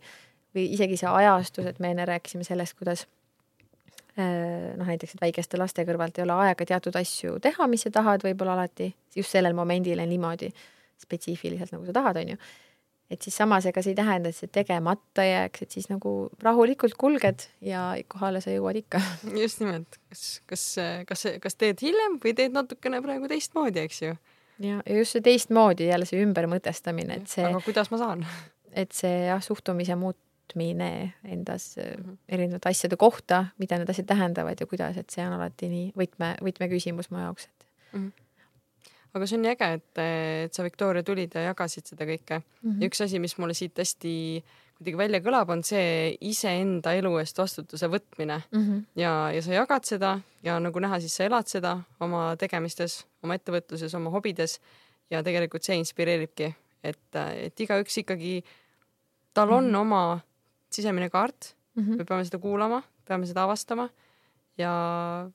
või isegi see ajastus, et me enne rääkisime sellest, kuidas äh, noh, näiteks, et väikeste laste kõrvalt ei ole aega teatud asju teha, mis sa tahad võib-olla alati just sellel momendil ja niimoodi spetsiifiliselt, nagu sa tahad, on ju. Et siis samas, ega see ei tähenda, et see tegemata jääks, et siis nagu rahulikult kulged ja kohale sa jõuad ikka. just nimelt, kas, kas, kas, kas teed hiljem või teed natukene praegu teistmoodi, eks ju. ja, ja just see teistmoodi jälle see ümbermõtestamine, et see, aga kuidas ma saan? et see jah, suhtumise muutmine endas mm. -hmm. erinevate asjade kohta, mida need asjad tähendavad ja kuidas, et see on alati nii võtme, võtmeküsimus mu jaoks, et aga see on nii äge, et, et sa, Viktoria, tulid ja jagasid seda kõike mm ja üks asi, mis mulle siit hästi kuidagi välja kõlab, on see iseenda elu eest vastutuse võtmine -hmm. ja, ja sa jagad seda ja nagu näha, siis sa elad seda oma tegemistes, oma ettevõtluses, oma hobides ja tegelikult see inspireeribki, et, et igaüks ikkagi, tal on mm -hmm. oma sisemine kaart, Mm me -hmm. peame seda kuulama, peame seda avastama ja,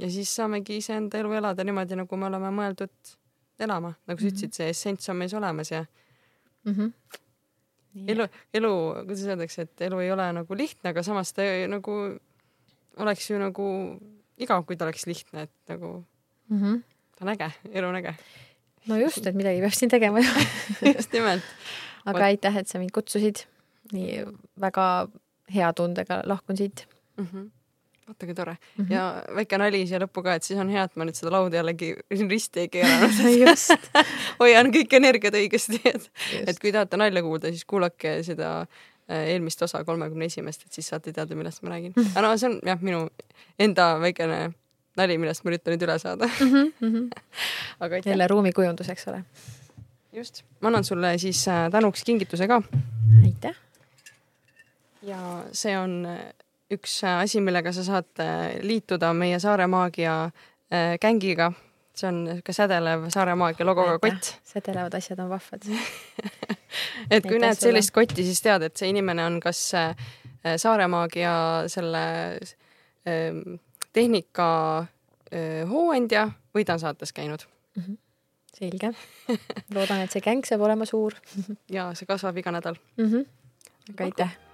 ja siis saamegi iseenda elu elada niimoodi, nagu me oleme mõeldud elama, nagu sa Mhm. ütlesid, see essents on meis olemas ja Mm -hmm. elu, elu, kuidas öeldakse, et elu ei ole nagu lihtne, aga samas ta nagu oleks ju nagu igav, kui ta oleks lihtne, et nagu Mm -hmm. ta on äge, elu on äge. no just, et midagi peab siin tegema ju. just nimelt. aga aitäh, et sa mind kutsusid. nii väga hea tundega lahkun siit mm. -hmm. Vaata kui tore mm. -hmm. ja väike nali siia lõppu ka, et siis on hea, et ma nüüd seda lauda jällegi risti ei keeranud. just, hoian kõik energiat õigesti, et, et kui tahate nalja kuulda, siis kuulake seda äh, eelmist osa kolmekümne esimest, et siis saate teada, millest ma räägin. aga no see on jah, minu enda väikene nali, millest ma üritan nüüd üle saada. aga aitäh. jälle ruumikujundus, eks ole. just, ma annan sulle siis äh, tänuks kingituse ka. aitäh. ja see on äh, üks äh, asi, millega sa saad liituda meie Saare Maagia gängiga. see on niisugune sädelev Saare Maagia logoga kott. sädelevad asjad on vahvad et kui näed sellist kotti, siis tead, et see inimene on kas Saare Maagia selle ähm, tehnika hooandja või ta on saates käinud mm. -hmm selge. loodan, et see gäng saab olema suur ja see kasvab iga nädal mm. -hmm. aga aitäh